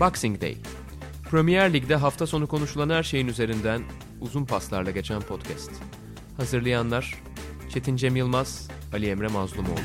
Boxing Day. Premier Lig'de hafta sonu konuşulan her şeyin üzerinden uzun paslarla geçen podcast. Hazırlayanlar Çetin Cem Yılmaz, Ali Emre Mazlumoğlu.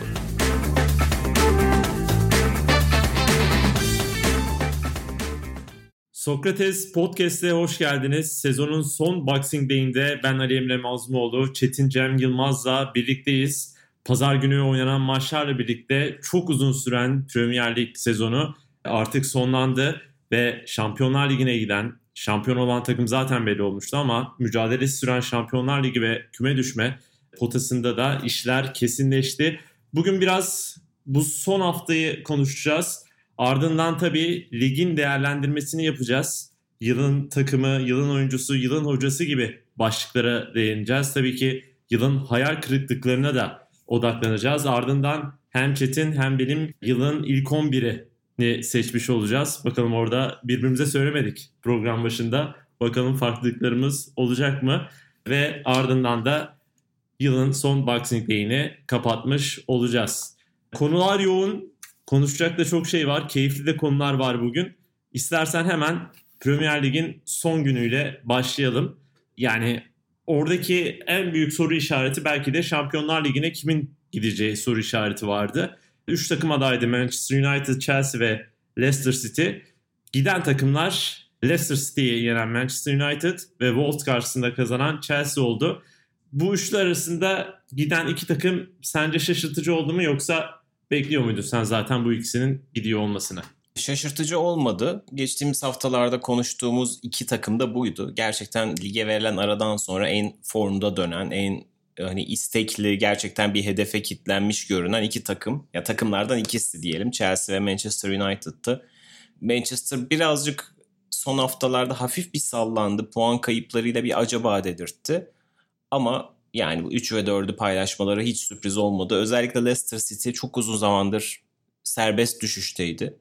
Sokrates Podcast'e hoş geldiniz. Sezonun son Boxing Day'inde ben Ali Emre Mazlumoğlu, Çetin Cem Yılmaz'la birlikteyiz. Pazar günü oynanan maçlarla birlikte çok uzun süren Premier Lig sezonu artık sonlandı ve Şampiyonlar Ligi'ne giden, şampiyon olan takım zaten belli olmuştu ama mücadele süren Şampiyonlar Ligi ve küme düşme potasında da işler kesinleşti. Bugün biraz bu son haftayı konuşacağız. Ardından tabii ligin değerlendirmesini yapacağız. Yılın takımı, yılın oyuncusu, yılın hocası gibi başlıklara değineceğiz. Tabii ki yılın hayal kırıklıklarına da odaklanacağız. Ardından hem Çetin hem benim yılın ilk 11'i seçmiş olacağız. Bakalım orada birbirimize söylemedik program başında. Bakalım farklılıklarımız olacak mı? Ve ardından da yılın son Boxing Day'ini kapatmış olacağız. Konular yoğun. Konuşacak da çok şey var. Keyifli de konular var bugün. İstersen hemen Premier Lig'in son günüyle başlayalım. Yani oradaki en büyük soru işareti belki de Şampiyonlar Ligi'ne kimin gideceği soru işareti vardı. Üç takım adaydı Manchester United, Chelsea ve Leicester City. Giden takımlar Leicester City'yi yenen Manchester United ve Wolves karşısında kazanan Chelsea oldu. Bu üçlü arasında giden iki takım sence şaşırtıcı oldu mu yoksa bekliyor muydun sen zaten bu ikisinin gidiyor olmasını? Şaşırtıcı olmadı. Geçtiğimiz haftalarda konuştuğumuz iki takım da buydu. Gerçekten lige verilen aradan sonra en formda dönen, en hani istekli, gerçekten bir hedefe kitlenmiş görünen iki takım. Ya takımlardan ikisi diyelim. Chelsea ve Manchester United'tı. Manchester birazcık son haftalarda hafif bir sallandı. Puan kayıplarıyla bir acaba dedirtti. Ama yani bu 3 ve 4'ü paylaşmaları hiç sürpriz olmadı. Özellikle Leicester City çok uzun zamandır serbest düşüşteydi.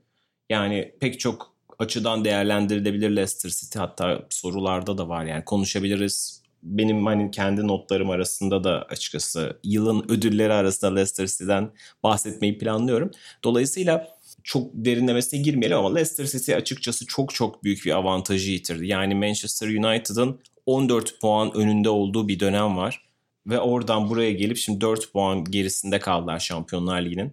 Yani pek çok açıdan değerlendirilebilir Leicester City. Hatta sorularda da var yani konuşabiliriz. Benim hani kendi notlarım arasında da açıkçası yılın ödülleri arasında Leicester City'den bahsetmeyi planlıyorum. Dolayısıyla çok derinlemesine girmeyelim ama Leicester City açıkçası çok çok büyük bir avantajı yitirdi. Yani Manchester United'ın 14 puan önünde olduğu bir dönem var. Ve oradan buraya gelip şimdi 4 puan gerisinde kaldılar Şampiyonlar Ligi'nin.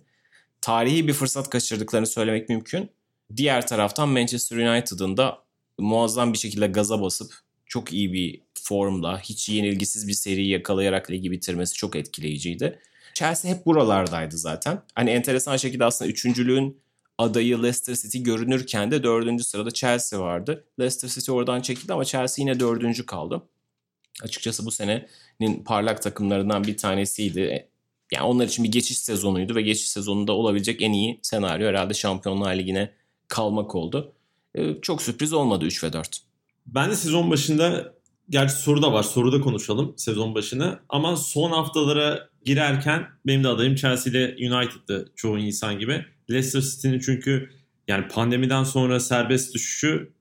Tarihi bir fırsat kaçırdıklarını söylemek mümkün. Diğer taraftan Manchester United'ın da muazzam bir şekilde gaza basıp çok iyi bir formla hiç yenilgisiz bir seri yakalayarak ligi bitirmesi çok etkileyiciydi. Chelsea hep buralardaydı zaten. Hani enteresan şekilde aslında üçüncülüğün adayı Leicester City görünürken de dördüncü sırada Chelsea vardı. Leicester City oradan çekildi ama Chelsea yine dördüncü kaldı. Açıkçası bu senenin parlak takımlarından bir tanesiydi. Yani onlar için bir geçiş sezonuydu ve geçiş sezonunda olabilecek en iyi senaryo herhalde Şampiyonlar Ligi'ne kalmak oldu. Çok sürpriz olmadı 3 ve 4. Ben de sezon başında gerçi soru da var. Soru da konuşalım sezon başını. Ama son haftalara girerken benim de adayım Chelsea ile United'dı çoğu insan gibi. Leicester City'nin çünkü yani pandemiden sonra serbest düşüşü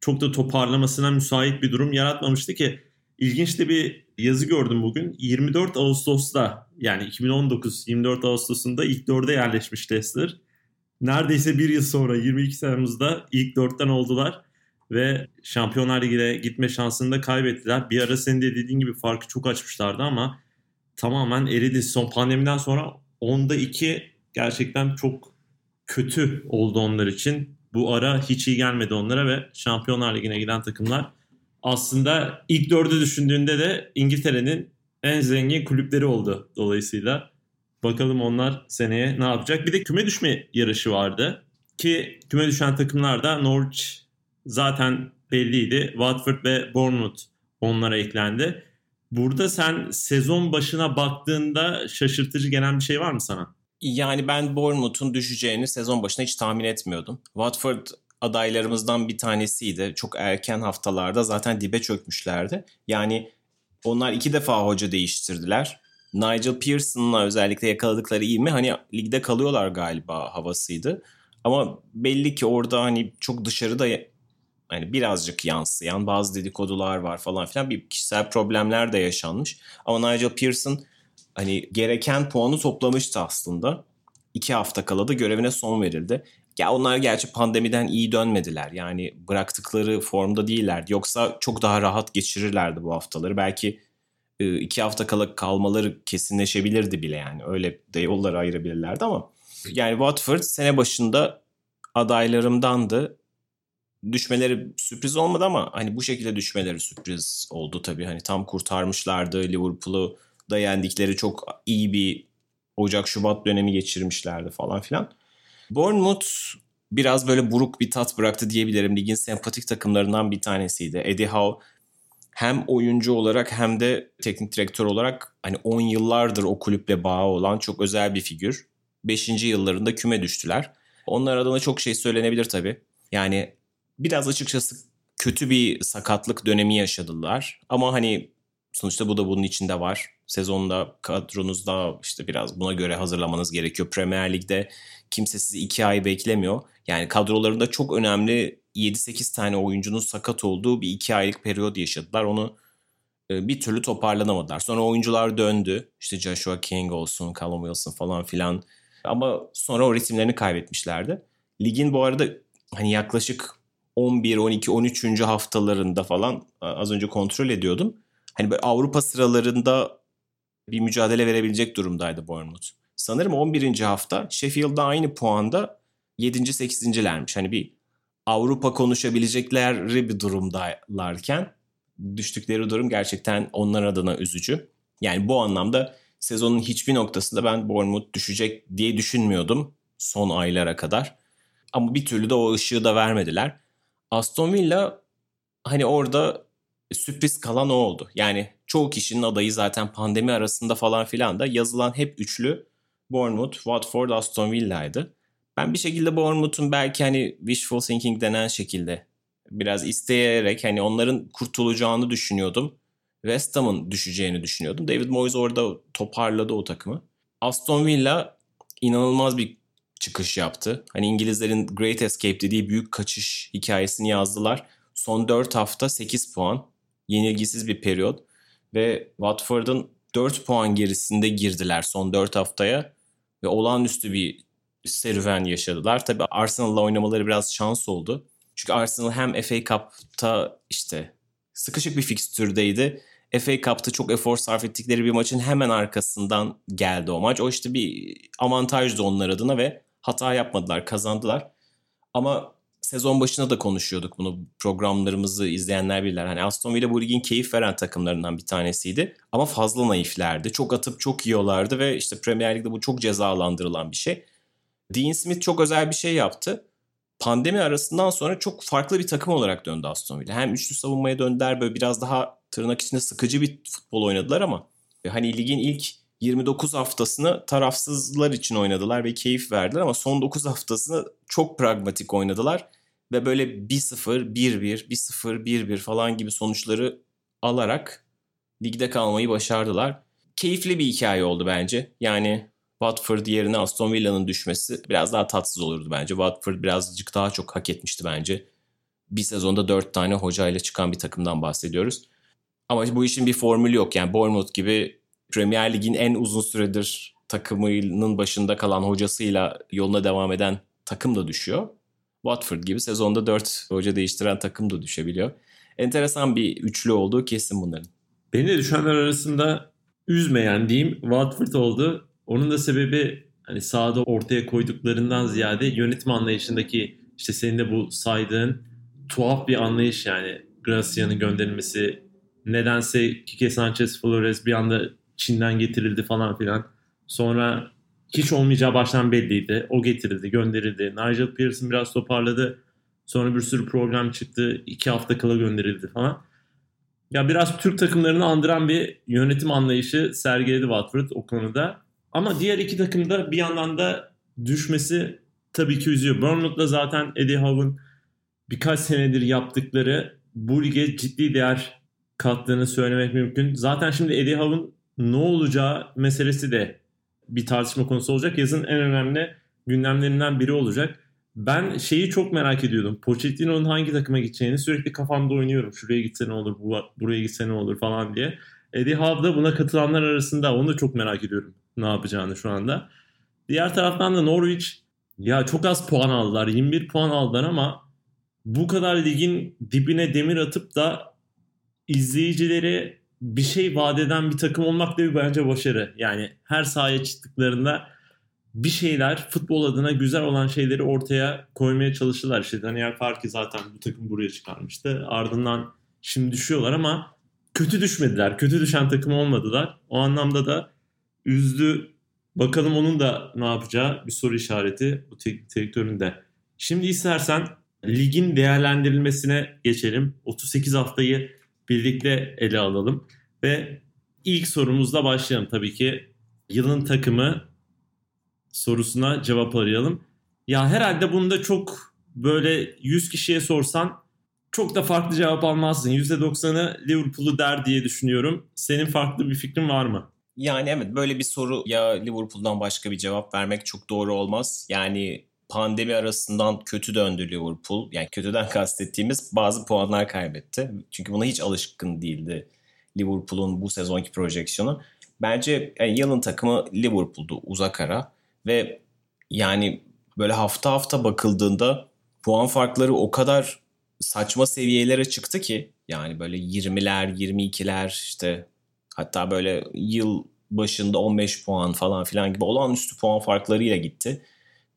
çok da toparlamasına müsait bir durum yaratmamıştı ki ilginç de bir yazı gördüm bugün. 24 Ağustos'ta yani 2019 24 Ağustos'unda ilk dörde yerleşmiş Leicester. Neredeyse bir yıl sonra 22 Temmuz'da ilk dörtten oldular ve Şampiyonlar Ligi'ne gitme şansını da kaybettiler. Bir ara senin de dediğin gibi farkı çok açmışlardı ama tamamen eridi. Son pandemiden sonra onda 2 gerçekten çok kötü oldu onlar için. Bu ara hiç iyi gelmedi onlara ve Şampiyonlar Ligi'ne giden takımlar aslında ilk dördü düşündüğünde de İngiltere'nin en zengin kulüpleri oldu dolayısıyla. Bakalım onlar seneye ne yapacak. Bir de küme düşme yarışı vardı. Ki küme düşen takımlar da Norwich zaten belliydi. Watford ve Bournemouth onlara eklendi. Burada sen sezon başına baktığında şaşırtıcı gelen bir şey var mı sana? Yani ben Bournemouth'un düşeceğini sezon başına hiç tahmin etmiyordum. Watford adaylarımızdan bir tanesiydi. Çok erken haftalarda zaten dibe çökmüşlerdi. Yani onlar iki defa hoca değiştirdiler. Nigel Pearson'la özellikle yakaladıkları iyi mi? Hani ligde kalıyorlar galiba havasıydı. Ama belli ki orada hani çok dışarıda hani birazcık yansıyan bazı dedikodular var falan filan bir kişisel problemler de yaşanmış. Ama Nigel Pearson hani gereken puanı toplamıştı aslında. İki hafta kala da görevine son verildi. Ya onlar gerçi pandemiden iyi dönmediler. Yani bıraktıkları formda değiller. Yoksa çok daha rahat geçirirlerdi bu haftaları. Belki e, iki hafta kala kalmaları kesinleşebilirdi bile yani. Öyle de yolları ayırabilirlerdi ama. Yani Watford sene başında adaylarımdandı. Düşmeleri sürpriz olmadı ama hani bu şekilde düşmeleri sürpriz oldu tabii. Hani tam kurtarmışlardı Liverpool'u da yendikleri çok iyi bir Ocak-Şubat dönemi geçirmişlerdi falan filan. Bournemouth biraz böyle buruk bir tat bıraktı diyebilirim. Ligin sempatik takımlarından bir tanesiydi. Eddie Howe hem oyuncu olarak hem de teknik direktör olarak hani 10 yıllardır o kulüple bağı olan çok özel bir figür. 5. yıllarında küme düştüler. Onlar adına çok şey söylenebilir tabii. Yani biraz açıkçası kötü bir sakatlık dönemi yaşadılar. Ama hani sonuçta bu da bunun içinde var. Sezonda kadronuzda işte biraz buna göre hazırlamanız gerekiyor. Premier Lig'de kimse sizi 2 ay beklemiyor. Yani kadrolarında çok önemli 7-8 tane oyuncunun sakat olduğu bir 2 aylık periyot yaşadılar. Onu e, bir türlü toparlanamadılar. Sonra oyuncular döndü. İşte Joshua King olsun, Callum Wilson falan filan. Ama sonra o ritimlerini kaybetmişlerdi. Ligin bu arada hani yaklaşık 11, 12, 13. haftalarında falan az önce kontrol ediyordum. Hani böyle Avrupa sıralarında bir mücadele verebilecek durumdaydı Bournemouth. Sanırım 11. hafta Sheffield'da aynı puanda 7. 8.lermiş. Hani bir Avrupa konuşabilecekleri bir durumdalarken düştükleri durum gerçekten onlar adına üzücü. Yani bu anlamda sezonun hiçbir noktasında ben Bournemouth düşecek diye düşünmüyordum son aylara kadar. Ama bir türlü de o ışığı da vermediler. Aston Villa hani orada sürpriz kalan o oldu. Yani çoğu kişinin adayı zaten pandemi arasında falan filan da yazılan hep üçlü Bournemouth, Watford, Aston Villa'ydı. Ben bir şekilde Bournemouth'un belki hani wishful thinking denen şekilde biraz isteyerek hani onların kurtulacağını düşünüyordum. West Ham'ın düşeceğini düşünüyordum. David Moyes orada toparladı o takımı. Aston Villa inanılmaz bir çıkış yaptı. Hani İngilizlerin Great Escape dediği büyük kaçış hikayesini yazdılar. Son 4 hafta 8 puan. Yenilgisiz bir periyot. Ve Watford'un 4 puan gerisinde girdiler son 4 haftaya. Ve olağanüstü bir serüven yaşadılar. Tabii Arsenal'la oynamaları biraz şans oldu. Çünkü Arsenal hem FA Cup'ta işte sıkışık bir fikstürdeydi. FA Cup'ta çok efor sarf ettikleri bir maçın hemen arkasından geldi o maç. O işte bir avantajdı onlar adına ve hata yapmadılar, kazandılar. Ama sezon başına da konuşuyorduk bunu programlarımızı izleyenler bilirler. Hani Aston Villa bu ligin keyif veren takımlarından bir tanesiydi. Ama fazla naiflerdi. Çok atıp çok yiyorlardı ve işte Premier Lig'de bu çok cezalandırılan bir şey. Dean Smith çok özel bir şey yaptı. Pandemi arasından sonra çok farklı bir takım olarak döndü Aston Villa. Hem üçlü savunmaya döndüler böyle biraz daha tırnak içinde sıkıcı bir futbol oynadılar ama hani ligin ilk 29 haftasını tarafsızlar için oynadılar ve keyif verdiler ama son 9 haftasını çok pragmatik oynadılar ve böyle 1-0, 1-1, 1-0, 1-1 falan gibi sonuçları alarak ligde kalmayı başardılar. Keyifli bir hikaye oldu bence. Yani Watford yerine Aston Villa'nın düşmesi biraz daha tatsız olurdu bence. Watford birazcık daha çok hak etmişti bence. Bir sezonda dört tane hocayla çıkan bir takımdan bahsediyoruz. Ama bu işin bir formülü yok. Yani Bournemouth gibi Premier Lig'in en uzun süredir takımının başında kalan hocasıyla yoluna devam eden takım da düşüyor. Watford gibi sezonda 4 hoca değiştiren takım da düşebiliyor. Enteresan bir üçlü olduğu kesin bunların. Beni de düşenler arasında üzmeyen diyeyim Watford oldu. Onun da sebebi hani sahada ortaya koyduklarından ziyade yönetim anlayışındaki işte senin de bu saydığın tuhaf bir anlayış yani Gracia'nın gönderilmesi nedense Kike Sanchez Flores bir anda Çin'den getirildi falan filan. Sonra hiç olmayacağı baştan belliydi. O getirildi, gönderildi. Nigel Pearson biraz toparladı. Sonra bir sürü program çıktı. iki hafta kala gönderildi falan. Ya biraz Türk takımlarını andıran bir yönetim anlayışı sergiledi Watford o konuda. Ama diğer iki takımda bir yandan da düşmesi tabii ki üzüyor. Bournemouth'la zaten Eddie Howe'ın birkaç senedir yaptıkları bu lige ciddi değer kattığını söylemek mümkün. Zaten şimdi Eddie Howe'ın ne olacağı meselesi de bir tartışma konusu olacak. Yazın en önemli gündemlerinden biri olacak. Ben şeyi çok merak ediyordum. Pochettino'nun hangi takıma gideceğini sürekli kafamda oynuyorum. Şuraya gitse ne olur, buraya gitse ne olur falan diye. Eddie Howe buna katılanlar arasında. Onu da çok merak ediyorum ne yapacağını şu anda. Diğer taraftan da Norwich Ya çok az puan aldılar. 21 puan aldılar ama bu kadar ligin dibine demir atıp da izleyicileri bir şey vaat eden bir takım olmak da bir bence başarı. Yani her sahaya çıktıklarında bir şeyler futbol adına güzel olan şeyleri ortaya koymaya çalıştılar. İşte Daniel Fark'i zaten bu takım buraya çıkarmıştı. Ardından şimdi düşüyorlar ama kötü düşmediler. Kötü düşen takım olmadılar. O anlamda da üzdü. Bakalım onun da ne yapacağı bir soru işareti bu teknik direktörün de. Şimdi istersen ligin değerlendirilmesine geçelim. 38 haftayı birlikte ele alalım. Ve ilk sorumuzla başlayalım tabii ki. Yılın takımı sorusuna cevap arayalım. Ya herhalde bunda çok böyle 100 kişiye sorsan çok da farklı cevap almazsın. %90'ı Liverpool'u der diye düşünüyorum. Senin farklı bir fikrin var mı? Yani evet böyle bir soru ya Liverpool'dan başka bir cevap vermek çok doğru olmaz. Yani pandemi arasından kötü döndü Liverpool. Yani kötüden kastettiğimiz bazı puanlar kaybetti. Çünkü buna hiç alışkın değildi Liverpool'un bu sezonki projeksiyonu. Bence yani yılın takımı Liverpool'du uzak ara. Ve yani böyle hafta hafta bakıldığında puan farkları o kadar saçma seviyelere çıktı ki yani böyle 20'ler, 22'ler işte hatta böyle yıl başında 15 puan falan filan gibi olağanüstü puan farklarıyla gitti.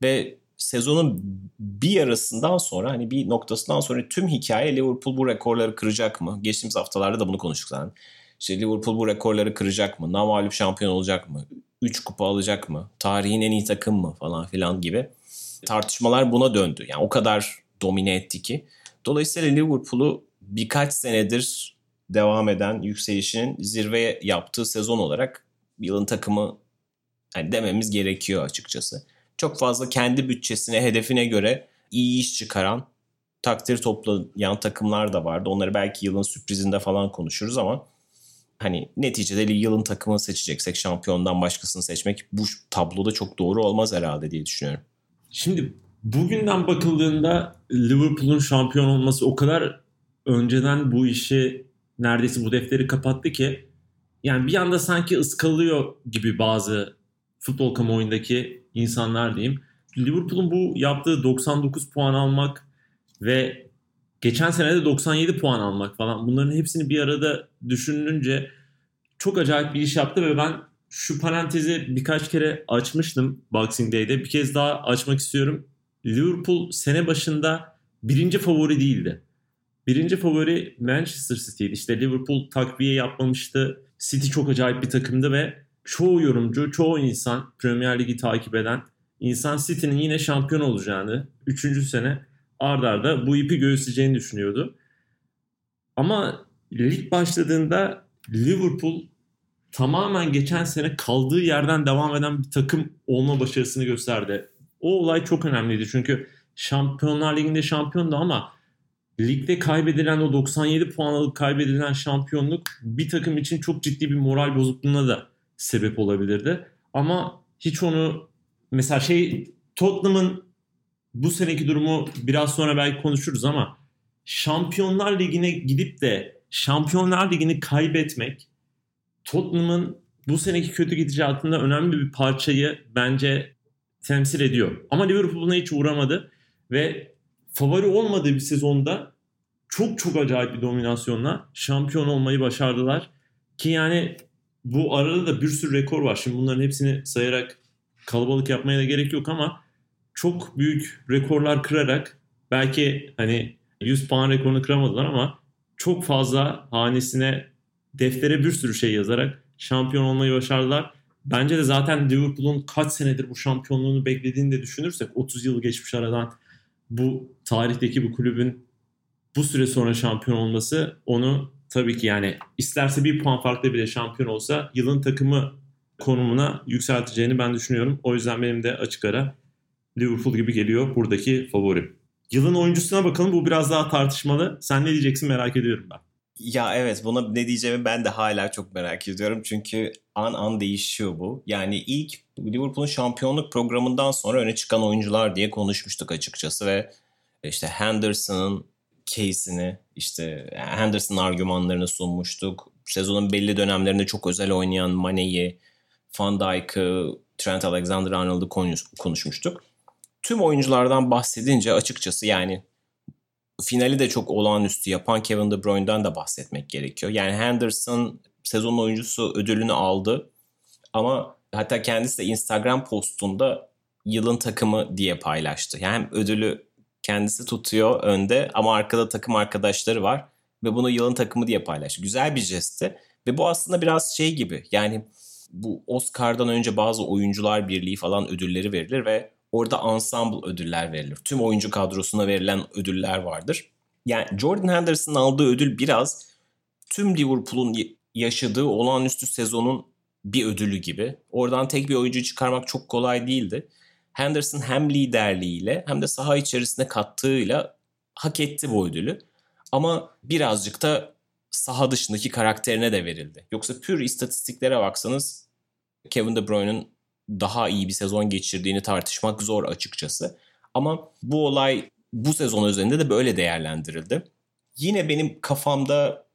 Ve sezonun bir yarısından sonra hani bir noktasından sonra tüm hikaye Liverpool bu rekorları kıracak mı? Geçtiğimiz haftalarda da bunu konuştuk zaten. İşte Liverpool bu rekorları kıracak mı? Namalip şampiyon olacak mı? 3 kupa alacak mı? Tarihin en iyi takım mı? Falan filan gibi tartışmalar buna döndü. Yani o kadar domine etti ki. Dolayısıyla Liverpool'u birkaç senedir devam eden yükselişinin zirveye yaptığı sezon olarak yılın takımı yani dememiz gerekiyor açıkçası. Çok fazla kendi bütçesine, hedefine göre iyi iş çıkaran, takdir toplayan takımlar da vardı. Onları belki yılın sürprizinde falan konuşuruz ama hani neticede yılın takımını seçeceksek şampiyondan başkasını seçmek bu tabloda çok doğru olmaz herhalde diye düşünüyorum. Şimdi bugünden bakıldığında Liverpool'un şampiyon olması o kadar önceden bu işi neredeyse bu defteri kapattı ki yani bir anda sanki ıskalıyor gibi bazı futbol kamuoyundaki insanlar diyeyim. Liverpool'un bu yaptığı 99 puan almak ve geçen sene de 97 puan almak falan bunların hepsini bir arada düşününce çok acayip bir iş yaptı ve ben şu parantezi birkaç kere açmıştım Boxing Day'de. Bir kez daha açmak istiyorum. Liverpool sene başında birinci favori değildi. Birinci favori Manchester City'ydi. İşte Liverpool takviye yapmamıştı. City çok acayip bir takımdı ve çoğu yorumcu, çoğu insan Premier Ligi takip eden insan City'nin yine şampiyon olacağını, üçüncü sene ard arda bu ipi göğüsleyeceğini düşünüyordu. Ama lig başladığında Liverpool tamamen geçen sene kaldığı yerden devam eden bir takım olma başarısını gösterdi. O olay çok önemliydi çünkü Şampiyonlar Ligi'nde şampiyondu ama ligde kaybedilen o 97 puan alıp kaybedilen şampiyonluk bir takım için çok ciddi bir moral bozukluğuna da sebep olabilirdi. Ama hiç onu mesela şey Tottenham'ın bu seneki durumu biraz sonra belki konuşuruz ama Şampiyonlar Ligi'ne gidip de Şampiyonlar Ligi'ni kaybetmek Tottenham'ın bu seneki kötü gidişatında önemli bir parçayı bence temsil ediyor. Ama Liverpool buna hiç uğramadı ve favori olmadığı bir sezonda çok çok acayip bir dominasyonla şampiyon olmayı başardılar. Ki yani bu arada da bir sürü rekor var. Şimdi bunların hepsini sayarak kalabalık yapmaya da gerek yok ama çok büyük rekorlar kırarak belki hani 100 puan rekorunu kıramadılar ama çok fazla hanesine deftere bir sürü şey yazarak şampiyon olmayı başardılar. Bence de zaten Liverpool'un kaç senedir bu şampiyonluğunu beklediğini de düşünürsek 30 yıl geçmiş aradan bu tarihteki bu kulübün bu süre sonra şampiyon olması onu tabii ki yani isterse bir puan farklı bile şampiyon olsa yılın takımı konumuna yükselteceğini ben düşünüyorum. O yüzden benim de açık ara Liverpool gibi geliyor buradaki favorim. Yılın oyuncusuna bakalım. Bu biraz daha tartışmalı. Sen ne diyeceksin merak ediyorum ben. Ya evet buna ne diyeceğimi ben de hala çok merak ediyorum. Çünkü an an değişiyor bu. Yani ilk Liverpool'un şampiyonluk programından sonra öne çıkan oyuncular diye konuşmuştuk açıkçası ve işte Henderson'ın case'ini işte Henderson argümanlarını sunmuştuk. Sezonun belli dönemlerinde çok özel oynayan Mane'yi, Van Dijk'ı, Trent Alexander-Arnold'u konuşmuştuk. tüm oyunculardan bahsedince açıkçası yani finali de çok olağanüstü yapan Kevin De Bruyne'den de bahsetmek gerekiyor. Yani Henderson sezon oyuncusu ödülünü aldı ama hatta kendisi de Instagram postunda yılın takımı diye paylaştı. Yani hem ödülü kendisi tutuyor önde ama arkada takım arkadaşları var ve bunu yılın takımı diye paylaştı. Güzel bir jestti ve bu aslında biraz şey gibi yani bu Oscar'dan önce bazı oyuncular birliği falan ödülleri verilir ve orada ensemble ödüller verilir. Tüm oyuncu kadrosuna verilen ödüller vardır. Yani Jordan Henderson'ın aldığı ödül biraz tüm Liverpool'un yaşadığı olağanüstü sezonun bir ödülü gibi. Oradan tek bir oyuncu çıkarmak çok kolay değildi. Henderson hem liderliğiyle hem de saha içerisinde kattığıyla hak etti bu ödülü. Ama birazcık da saha dışındaki karakterine de verildi. Yoksa pür istatistiklere baksanız Kevin De Bruyne'ın daha iyi bir sezon geçirdiğini tartışmak zor açıkçası. Ama bu olay bu sezon üzerinde de böyle değerlendirildi. Yine benim kafamda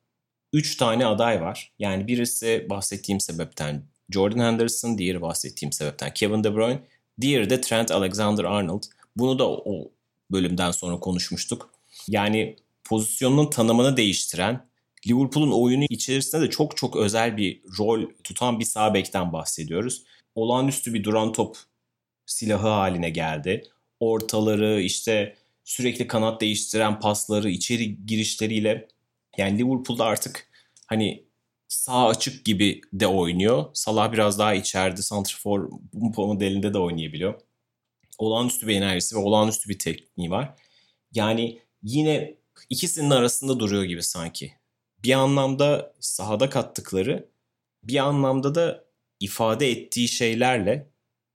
3 tane aday var. Yani birisi bahsettiğim sebepten Jordan Henderson, diğeri bahsettiğim sebepten Kevin De Bruyne, diğeri de Trent Alexander-Arnold. Bunu da o bölümden sonra konuşmuştuk. Yani pozisyonun tanımını değiştiren, Liverpool'un oyunu içerisinde de çok çok özel bir rol tutan bir sağ bekten bahsediyoruz. Olağanüstü bir duran top silahı haline geldi. Ortaları işte sürekli kanat değiştiren pasları, içeri girişleriyle yani Liverpool'da artık hani sağ açık gibi de oynuyor. Salah biraz daha içeride santrfor modelinde de oynayabiliyor. Olağanüstü bir enerjisi ve olağanüstü bir tekniği var. Yani yine ikisinin arasında duruyor gibi sanki. Bir anlamda sahada kattıkları, bir anlamda da ifade ettiği şeylerle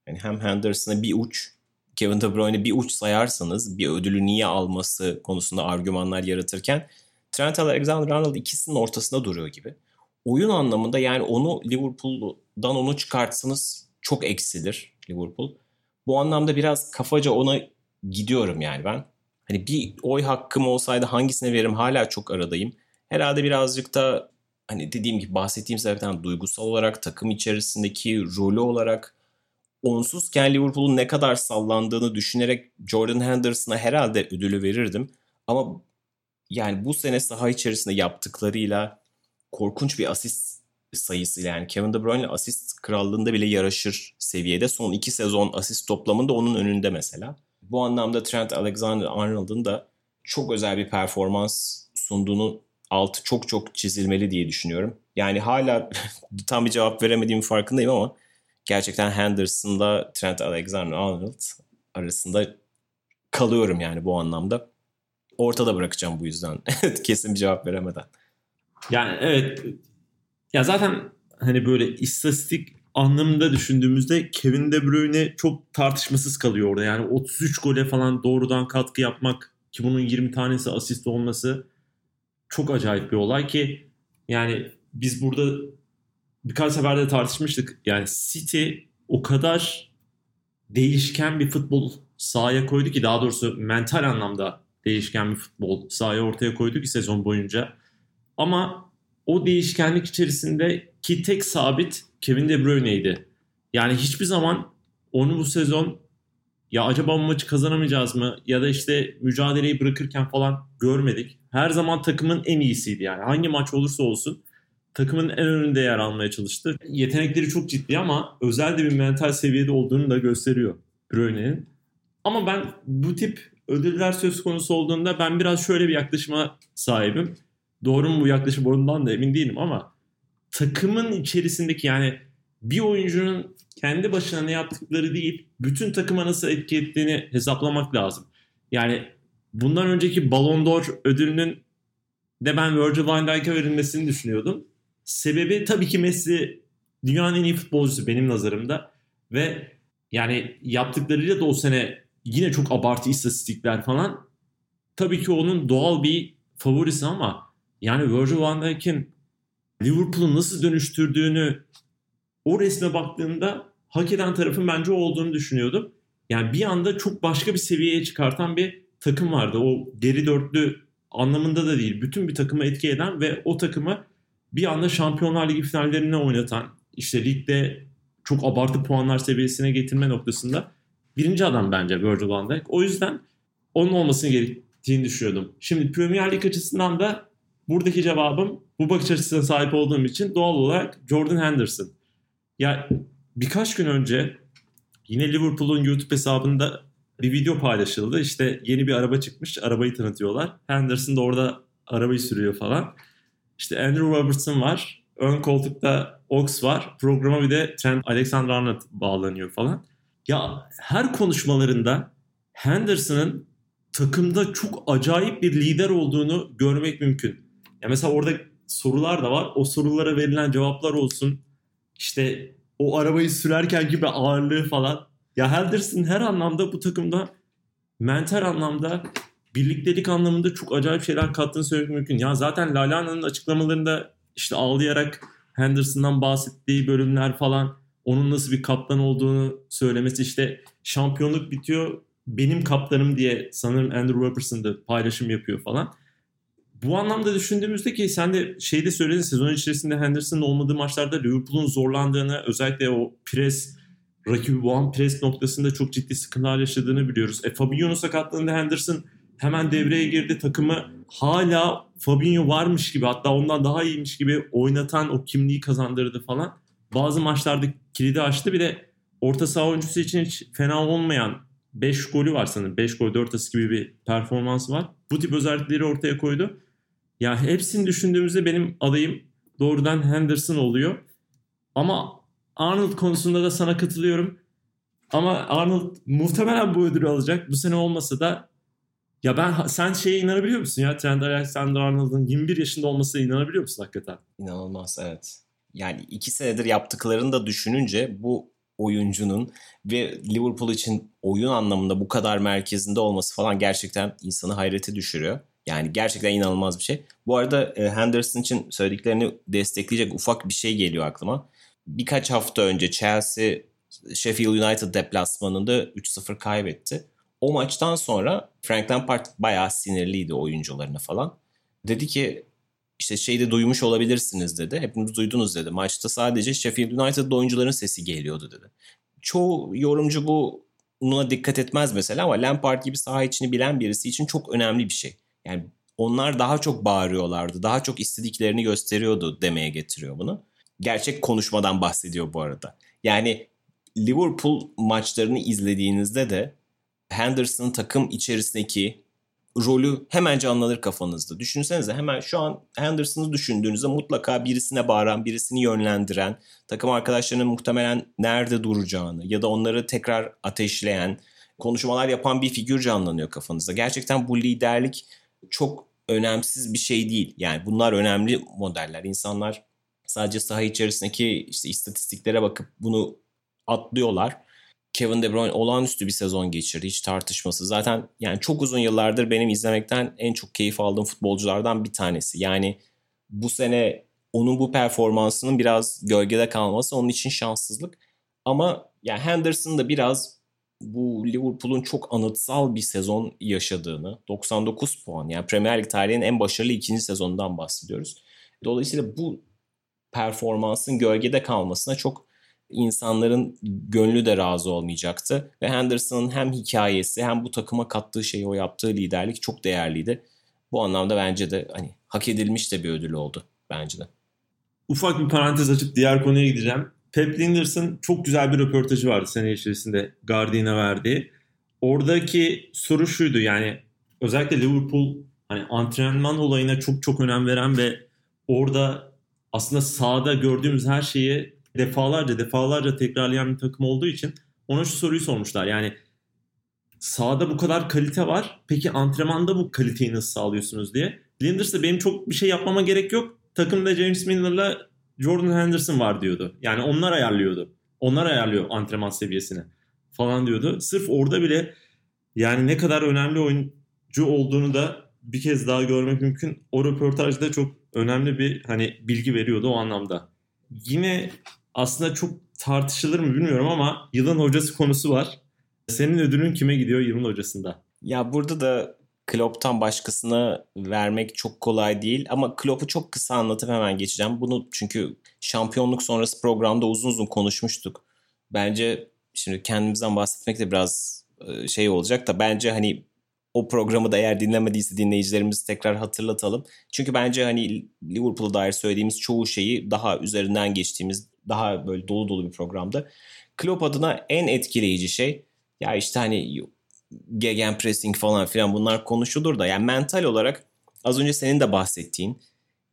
yani hem Henderson'a bir uç, Kevin De Bruyne bir uç sayarsanız bir ödülü niye alması konusunda argümanlar yaratırken Trent Alexander-Arnold ikisinin ortasında duruyor gibi. Oyun anlamında yani onu Liverpool'dan onu çıkartsanız çok eksilir Liverpool. Bu anlamda biraz kafaca ona gidiyorum yani ben. Hani bir oy hakkım olsaydı hangisine veririm hala çok aradayım. Herhalde birazcık da hani dediğim gibi bahsettiğim sebepten duygusal olarak takım içerisindeki rolü olarak onsuzken Liverpool'un ne kadar sallandığını düşünerek Jordan Henderson'a herhalde ödülü verirdim. Ama yani bu sene saha içerisinde yaptıklarıyla korkunç bir asist sayısıyla yani Kevin De Bruyne asist krallığında bile yarışır seviyede. Son iki sezon asist toplamında onun önünde mesela. Bu anlamda Trent Alexander-Arnold'un da çok özel bir performans sunduğunu altı çok çok çizilmeli diye düşünüyorum. Yani hala tam bir cevap veremediğim farkındayım ama gerçekten Henderson'la Trent Alexander-Arnold arasında kalıyorum yani bu anlamda. Ortada bırakacağım bu yüzden. Kesin bir cevap veremeden. Yani evet. Ya zaten hani böyle istatistik anlamında düşündüğümüzde Kevin De Bruyne çok tartışmasız kalıyor orada. Yani 33 gole falan doğrudan katkı yapmak ki bunun 20 tanesi asist olması çok acayip bir olay ki yani biz burada birkaç seferde tartışmıştık. Yani City o kadar değişken bir futbol sahaya koydu ki daha doğrusu mental anlamda değişken bir futbol sahaya ortaya koydu ki sezon boyunca. Ama o değişkenlik içerisinde ki tek sabit Kevin De Bruyne'ydi. Yani hiçbir zaman onu bu sezon ya acaba bu maçı kazanamayacağız mı ya da işte mücadeleyi bırakırken falan görmedik. Her zaman takımın en iyisiydi yani. Hangi maç olursa olsun takımın en önünde yer almaya çalıştı. Yetenekleri çok ciddi ama özel de bir mental seviyede olduğunu da gösteriyor Bruyne'nin. Ama ben bu tip ödüller söz konusu olduğunda ben biraz şöyle bir yaklaşıma sahibim. Doğru mu bu yaklaşım ondan da emin değilim ama takımın içerisindeki yani bir oyuncunun kendi başına ne yaptıkları değil, bütün takıma nasıl etki ettiğini hesaplamak lazım. Yani bundan önceki Ballon d'Or ödülünün de ben Virgil van Dijk'e verilmesini düşünüyordum. Sebebi tabii ki Messi dünyanın en iyi futbolcusu benim nazarımda ve yani yaptıklarıyla da o sene yine çok abartı istatistikler falan. Tabii ki onun doğal bir favorisi ama yani Virgil van Dijk'in Liverpool'u nasıl dönüştürdüğünü o resme baktığımda hak eden tarafın bence o olduğunu düşünüyordum. Yani bir anda çok başka bir seviyeye çıkartan bir takım vardı. O geri dörtlü anlamında da değil. Bütün bir takımı etki eden ve o takımı bir anda Şampiyonlar Ligi finallerine oynatan, işte ligde çok abartı puanlar seviyesine getirme noktasında birinci adam bence Virgil van Dijk. O yüzden onun olmasını gerektiğini düşünüyordum. Şimdi Premier Lig açısından da buradaki cevabım bu bakış açısına sahip olduğum için doğal olarak Jordan Henderson. Ya birkaç gün önce yine Liverpool'un YouTube hesabında bir video paylaşıldı. İşte yeni bir araba çıkmış. Arabayı tanıtıyorlar. Henderson da orada arabayı sürüyor falan. İşte Andrew Robertson var. Ön koltukta Ox var. Programa bir de Trent Alexander-Arnold bağlanıyor falan. Ya her konuşmalarında Henderson'ın takımda çok acayip bir lider olduğunu görmek mümkün. Ya mesela orada sorular da var. O sorulara verilen cevaplar olsun. İşte o arabayı sürerken gibi ağırlığı falan. Ya Henderson her anlamda bu takımda mental anlamda birliktelik anlamında çok acayip şeyler kattığını söylemek mümkün. Ya zaten Lalana'nın açıklamalarında işte ağlayarak Henderson'dan bahsettiği bölümler falan onun nasıl bir kaptan olduğunu söylemesi işte şampiyonluk bitiyor benim kaptanım diye sanırım Andrew Robertson da paylaşım yapıyor falan. Bu anlamda düşündüğümüzde ki sen de şeyde söyledin sezon içerisinde Henderson'ın olmadığı maçlarda Liverpool'un zorlandığını özellikle o pres rakibi boğan pres noktasında çok ciddi sıkıntılar yaşadığını biliyoruz. E, Fabinho'nun sakatlığında Henderson hemen devreye girdi. Takımı hala Fabinho varmış gibi hatta ondan daha iyiymiş gibi oynatan o kimliği kazandırdı falan. Bazı maçlarda kilidi açtı. Bir de orta saha oyuncusu için hiç fena olmayan 5 golü var sanırım. 5 gol 4 asist gibi bir performansı var. Bu tip özellikleri ortaya koydu. Ya hepsini düşündüğümüzde benim adayım doğrudan Henderson oluyor. Ama Arnold konusunda da sana katılıyorum. Ama Arnold muhtemelen bu ödülü alacak. Bu sene olmasa da ya ben sen şeye inanabiliyor musun ya Trent Alexander-Arnold'un 21 yaşında olmasına inanabiliyor musun hakikaten? İnanılmaz evet. Yani iki senedir yaptıklarını da düşününce bu oyuncunun ve Liverpool için oyun anlamında bu kadar merkezinde olması falan gerçekten insanı hayrete düşürüyor. Yani gerçekten inanılmaz bir şey. Bu arada e, Henderson için söylediklerini destekleyecek ufak bir şey geliyor aklıma. Birkaç hafta önce Chelsea Sheffield United deplasmanında 3-0 kaybetti. O maçtan sonra Frank Lampard bayağı sinirliydi oyuncularına falan. Dedi ki işte şeyde duymuş olabilirsiniz dedi. Hepiniz duydunuz dedi. Maçta sadece Sheffield United oyuncuların sesi geliyordu dedi. Çoğu yorumcu bu buna dikkat etmez mesela ama Lampard gibi saha içini bilen birisi için çok önemli bir şey. Yani onlar daha çok bağırıyorlardı. Daha çok istediklerini gösteriyordu demeye getiriyor bunu. Gerçek konuşmadan bahsediyor bu arada. Yani Liverpool maçlarını izlediğinizde de Henderson'ın takım içerisindeki rolü hemen canlanır kafanızda. Düşünsenize hemen şu an Henderson'ı düşündüğünüzde mutlaka birisine bağıran, birisini yönlendiren, takım arkadaşlarının muhtemelen nerede duracağını ya da onları tekrar ateşleyen, konuşmalar yapan bir figür canlanıyor kafanızda. Gerçekten bu liderlik çok önemsiz bir şey değil. Yani bunlar önemli modeller. İnsanlar sadece saha içerisindeki işte istatistiklere bakıp bunu atlıyorlar. Kevin De Bruyne olağanüstü bir sezon geçirdi hiç tartışması. Zaten yani çok uzun yıllardır benim izlemekten en çok keyif aldığım futbolculardan bir tanesi. Yani bu sene onun bu performansının biraz gölgede kalması onun için şanssızlık. Ama yani Henderson da biraz bu Liverpool'un çok anıtsal bir sezon yaşadığını 99 puan yani Premier Lig tarihinin en başarılı ikinci sezonundan bahsediyoruz. Dolayısıyla bu performansın gölgede kalmasına çok insanların gönlü de razı olmayacaktı. Ve Henderson'ın hem hikayesi hem bu takıma kattığı şeyi o yaptığı liderlik çok değerliydi. Bu anlamda bence de hani hak edilmiş de bir ödül oldu bence de. Ufak bir parantez açıp diğer konuya gideceğim. Pep Linders'ın çok güzel bir röportajı vardı sene içerisinde Guardian'a verdiği. Oradaki soru şuydu yani özellikle Liverpool hani antrenman olayına çok çok önem veren ve orada aslında sahada gördüğümüz her şeyi defalarca defalarca tekrarlayan bir takım olduğu için ona şu soruyu sormuşlar. Yani sahada bu kadar kalite var. Peki antrenmanda bu kaliteyi nasıl sağlıyorsunuz diye. Linders de benim çok bir şey yapmama gerek yok. Takımda James Milner'la Jordan Henderson var diyordu. Yani onlar ayarlıyordu. Onlar ayarlıyor antrenman seviyesini falan diyordu. Sırf orada bile yani ne kadar önemli oyuncu olduğunu da bir kez daha görmek mümkün. O röportajda çok önemli bir hani bilgi veriyordu o anlamda. Yine aslında çok tartışılır mı bilmiyorum ama yılın hocası konusu var. Senin ödülün kime gidiyor yılın hocasında? Ya burada da Klopp'tan başkasına vermek çok kolay değil ama Klopp'u çok kısa anlatıp hemen geçeceğim. Bunu çünkü şampiyonluk sonrası programda uzun uzun konuşmuştuk. Bence şimdi kendimizden bahsetmek de biraz e, şey olacak da bence hani o programı da eğer dinlemediyse dinleyicilerimiz tekrar hatırlatalım. Çünkü bence hani Liverpool'a dair söylediğimiz çoğu şeyi daha üzerinden geçtiğimiz daha böyle dolu dolu bir programda. Klopp adına en etkileyici şey ya işte hani gegen pressing falan filan bunlar konuşulur da yani mental olarak az önce senin de bahsettiğin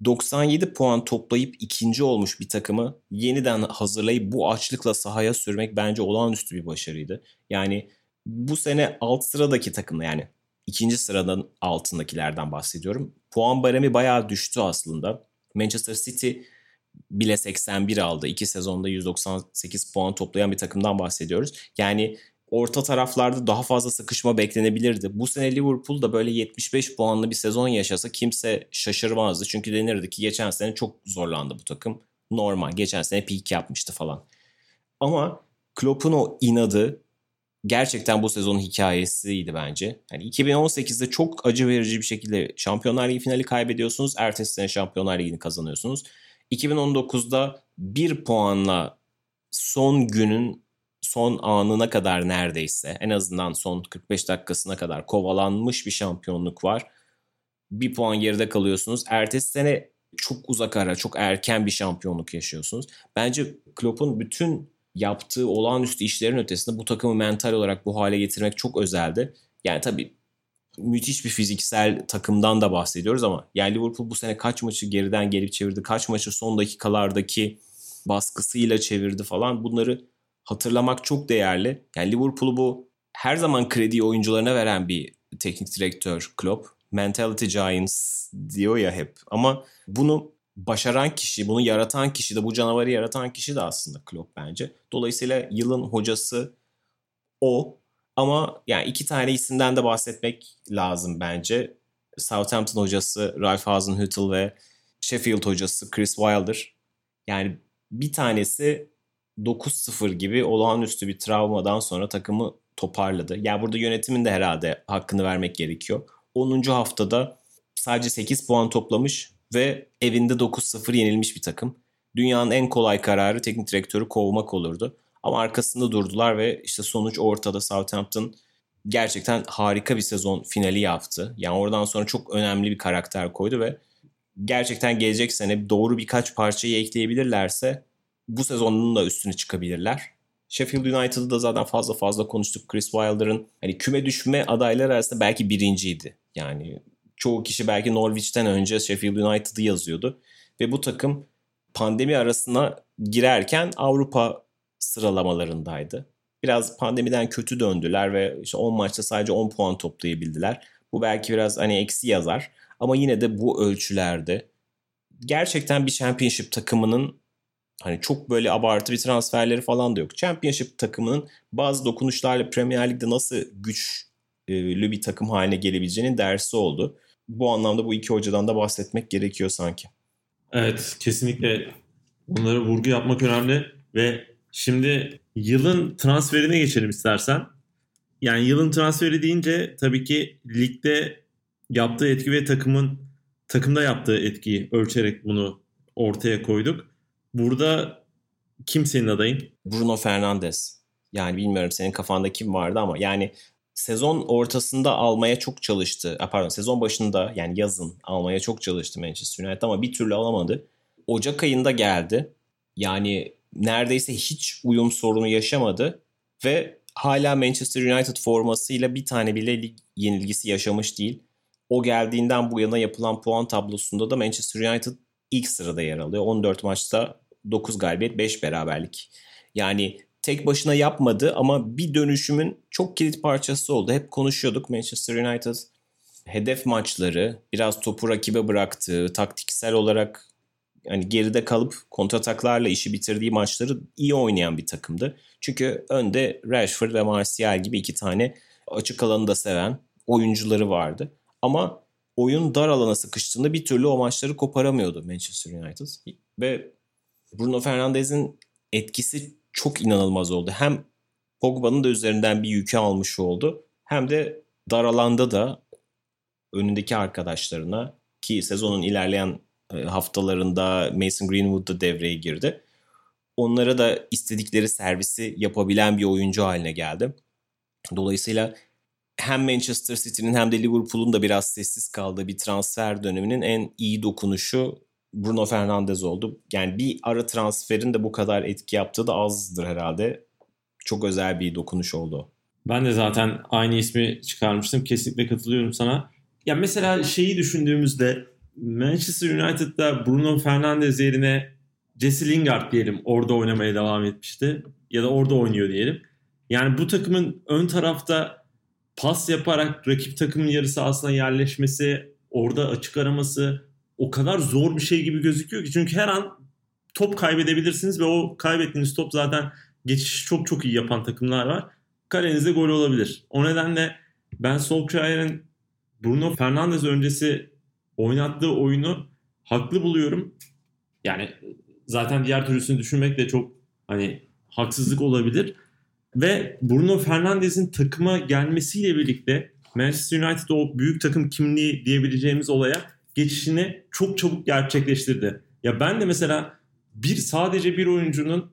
97 puan toplayıp ikinci olmuş bir takımı yeniden hazırlayıp bu açlıkla sahaya sürmek bence olağanüstü bir başarıydı. Yani bu sene alt sıradaki takımla yani ikinci sıradan altındakilerden bahsediyorum. Puan baremi bayağı düştü aslında. Manchester City bile 81 aldı. İki sezonda 198 puan toplayan bir takımdan bahsediyoruz. Yani orta taraflarda daha fazla sıkışma beklenebilirdi. Bu sene Liverpool da böyle 75 puanlı bir sezon yaşasa kimse şaşırmazdı. Çünkü denirdi ki geçen sene çok zorlandı bu takım. Normal. Geçen sene peak yapmıştı falan. Ama Klopp'un o inadı gerçekten bu sezonun hikayesiydi bence. Yani 2018'de çok acı verici bir şekilde Şampiyonlar Ligi finali kaybediyorsunuz. Ertesi sene Şampiyonlar Ligi'ni kazanıyorsunuz. 2019'da bir puanla son günün son anına kadar neredeyse en azından son 45 dakikasına kadar kovalanmış bir şampiyonluk var. Bir puan geride kalıyorsunuz. Ertesi sene çok uzak ara, çok erken bir şampiyonluk yaşıyorsunuz. Bence Klopp'un bütün yaptığı olağanüstü işlerin ötesinde bu takımı mental olarak bu hale getirmek çok özeldi. Yani tabii müthiş bir fiziksel takımdan da bahsediyoruz ama yani Liverpool bu sene kaç maçı geriden gelip çevirdi, kaç maçı son dakikalardaki baskısıyla çevirdi falan bunları hatırlamak çok değerli. Yani Liverpool'u bu her zaman krediyi oyuncularına veren bir teknik direktör Klopp. Mentality Giants diyor ya hep ama bunu başaran kişi, bunu yaratan kişi de bu canavarı yaratan kişi de aslında Klopp bence. Dolayısıyla yılın hocası o. Ama yani iki tane isimden de bahsetmek lazım bence. Southampton hocası Ralph Hasenhüttl ve Sheffield hocası Chris Wilder. Yani bir tanesi 9-0 gibi olağanüstü bir travmadan sonra takımı toparladı. Yani burada yönetimin de herhalde hakkını vermek gerekiyor. 10. haftada sadece 8 puan toplamış ve evinde 9-0 yenilmiş bir takım. Dünyanın en kolay kararı teknik direktörü kovmak olurdu. Ama arkasında durdular ve işte sonuç ortada Southampton gerçekten harika bir sezon finali yaptı. Yani oradan sonra çok önemli bir karakter koydu ve gerçekten gelecek sene doğru birkaç parçayı ekleyebilirlerse bu sezonun da üstüne çıkabilirler. Sheffield United'ı da zaten fazla fazla konuştuk. Chris Wilder'ın hani küme düşme adayları arasında belki birinciydi. Yani çoğu kişi belki Norwich'ten önce Sheffield United'ı yazıyordu. Ve bu takım pandemi arasına girerken Avrupa sıralamalarındaydı. Biraz pandemiden kötü döndüler ve işte 10 maçta sadece 10 puan toplayabildiler. Bu belki biraz hani eksi yazar ama yine de bu ölçülerde gerçekten bir championship takımının hani çok böyle abartı bir transferleri falan da yok. Championship takımının bazı dokunuşlarla Premier Lig'de nasıl güçlü bir takım haline gelebileceğinin dersi oldu. Bu anlamda bu iki hocadan da bahsetmek gerekiyor sanki. Evet kesinlikle onlara vurgu yapmak önemli ve şimdi yılın transferine geçelim istersen. Yani yılın transferi deyince tabii ki ligde yaptığı etki ve takımın takımda yaptığı etkiyi ölçerek bunu ortaya koyduk. Burada kim senin adayın? Bruno Fernandes. Yani bilmiyorum senin kafanda kim vardı ama yani sezon ortasında almaya çok çalıştı. Pardon sezon başında yani yazın almaya çok çalıştı Manchester United ama bir türlü alamadı. Ocak ayında geldi. Yani neredeyse hiç uyum sorunu yaşamadı ve hala Manchester United formasıyla bir tane bile lig yenilgisi yaşamış değil. O geldiğinden bu yana yapılan puan tablosunda da Manchester United ilk sırada yer alıyor. 14 maçta 9 galibiyet 5 beraberlik. Yani tek başına yapmadı ama bir dönüşümün çok kilit parçası oldu. Hep konuşuyorduk Manchester United hedef maçları biraz topu rakibe bıraktığı, taktiksel olarak hani geride kalıp kontrataklarla işi bitirdiği maçları iyi oynayan bir takımdı. Çünkü önde Rashford ve Martial gibi iki tane açık alanı da seven oyuncuları vardı. Ama oyun dar alana sıkıştığında bir türlü o maçları koparamıyordu Manchester United. Ve Bruno Fernandes'in etkisi çok inanılmaz oldu. Hem Pogba'nın da üzerinden bir yükü almış oldu. Hem de dar alanda da önündeki arkadaşlarına ki sezonun ilerleyen e, haftalarında Mason Greenwood da devreye girdi. onlara da istedikleri servisi yapabilen bir oyuncu haline geldi. Dolayısıyla hem Manchester City'nin hem de Liverpool'un da biraz sessiz kaldığı bir transfer döneminin en iyi dokunuşu Bruno Fernandes oldu. Yani bir ara transferin de bu kadar etki yaptığı da azdır herhalde. Çok özel bir dokunuş oldu. Ben de zaten aynı ismi çıkarmıştım. Kesinlikle katılıyorum sana. Ya mesela şeyi düşündüğümüzde Manchester United'da Bruno Fernandes yerine Jesse Lingard diyelim orada oynamaya devam etmişti. Ya da orada oynuyor diyelim. Yani bu takımın ön tarafta pas yaparak rakip takımın yarı sahasına yerleşmesi, orada açık araması o kadar zor bir şey gibi gözüküyor ki. Çünkü her an top kaybedebilirsiniz ve o kaybettiğiniz top zaten geçiş çok çok iyi yapan takımlar var. Kalenizde gol olabilir. O nedenle ben Solskjaer'in Bruno Fernandes öncesi oynattığı oyunu haklı buluyorum. Yani zaten diğer türlüsünü düşünmek de çok hani haksızlık olabilir. Ve Bruno Fernandes'in takıma gelmesiyle birlikte Manchester United o büyük takım kimliği diyebileceğimiz olaya geçişini çok çabuk gerçekleştirdi. Ya ben de mesela bir sadece bir oyuncunun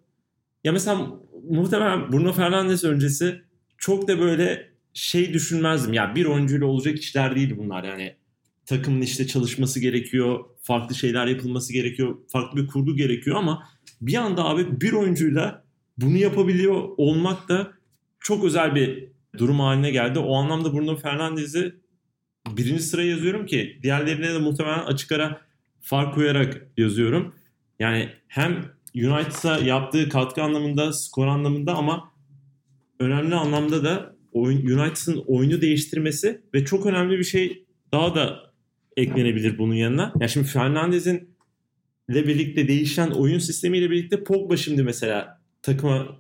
ya mesela muhtemelen Bruno Fernandes öncesi çok da böyle şey düşünmezdim. Ya bir oyuncuyla olacak işler değil bunlar yani. Takımın işte çalışması gerekiyor, farklı şeyler yapılması gerekiyor, farklı bir kurgu gerekiyor ama bir anda abi bir oyuncuyla bunu yapabiliyor olmak da çok özel bir durum haline geldi. O anlamda Bruno Fernandes'i birinci sıraya yazıyorum ki diğerlerine de muhtemelen açık ara fark koyarak yazıyorum. Yani hem United'a yaptığı katkı anlamında, skor anlamında ama önemli anlamda da United'ın oyunu değiştirmesi ve çok önemli bir şey daha da eklenebilir bunun yanına. Yani şimdi Fernandez'in ile birlikte değişen oyun sistemiyle birlikte Pogba şimdi mesela takıma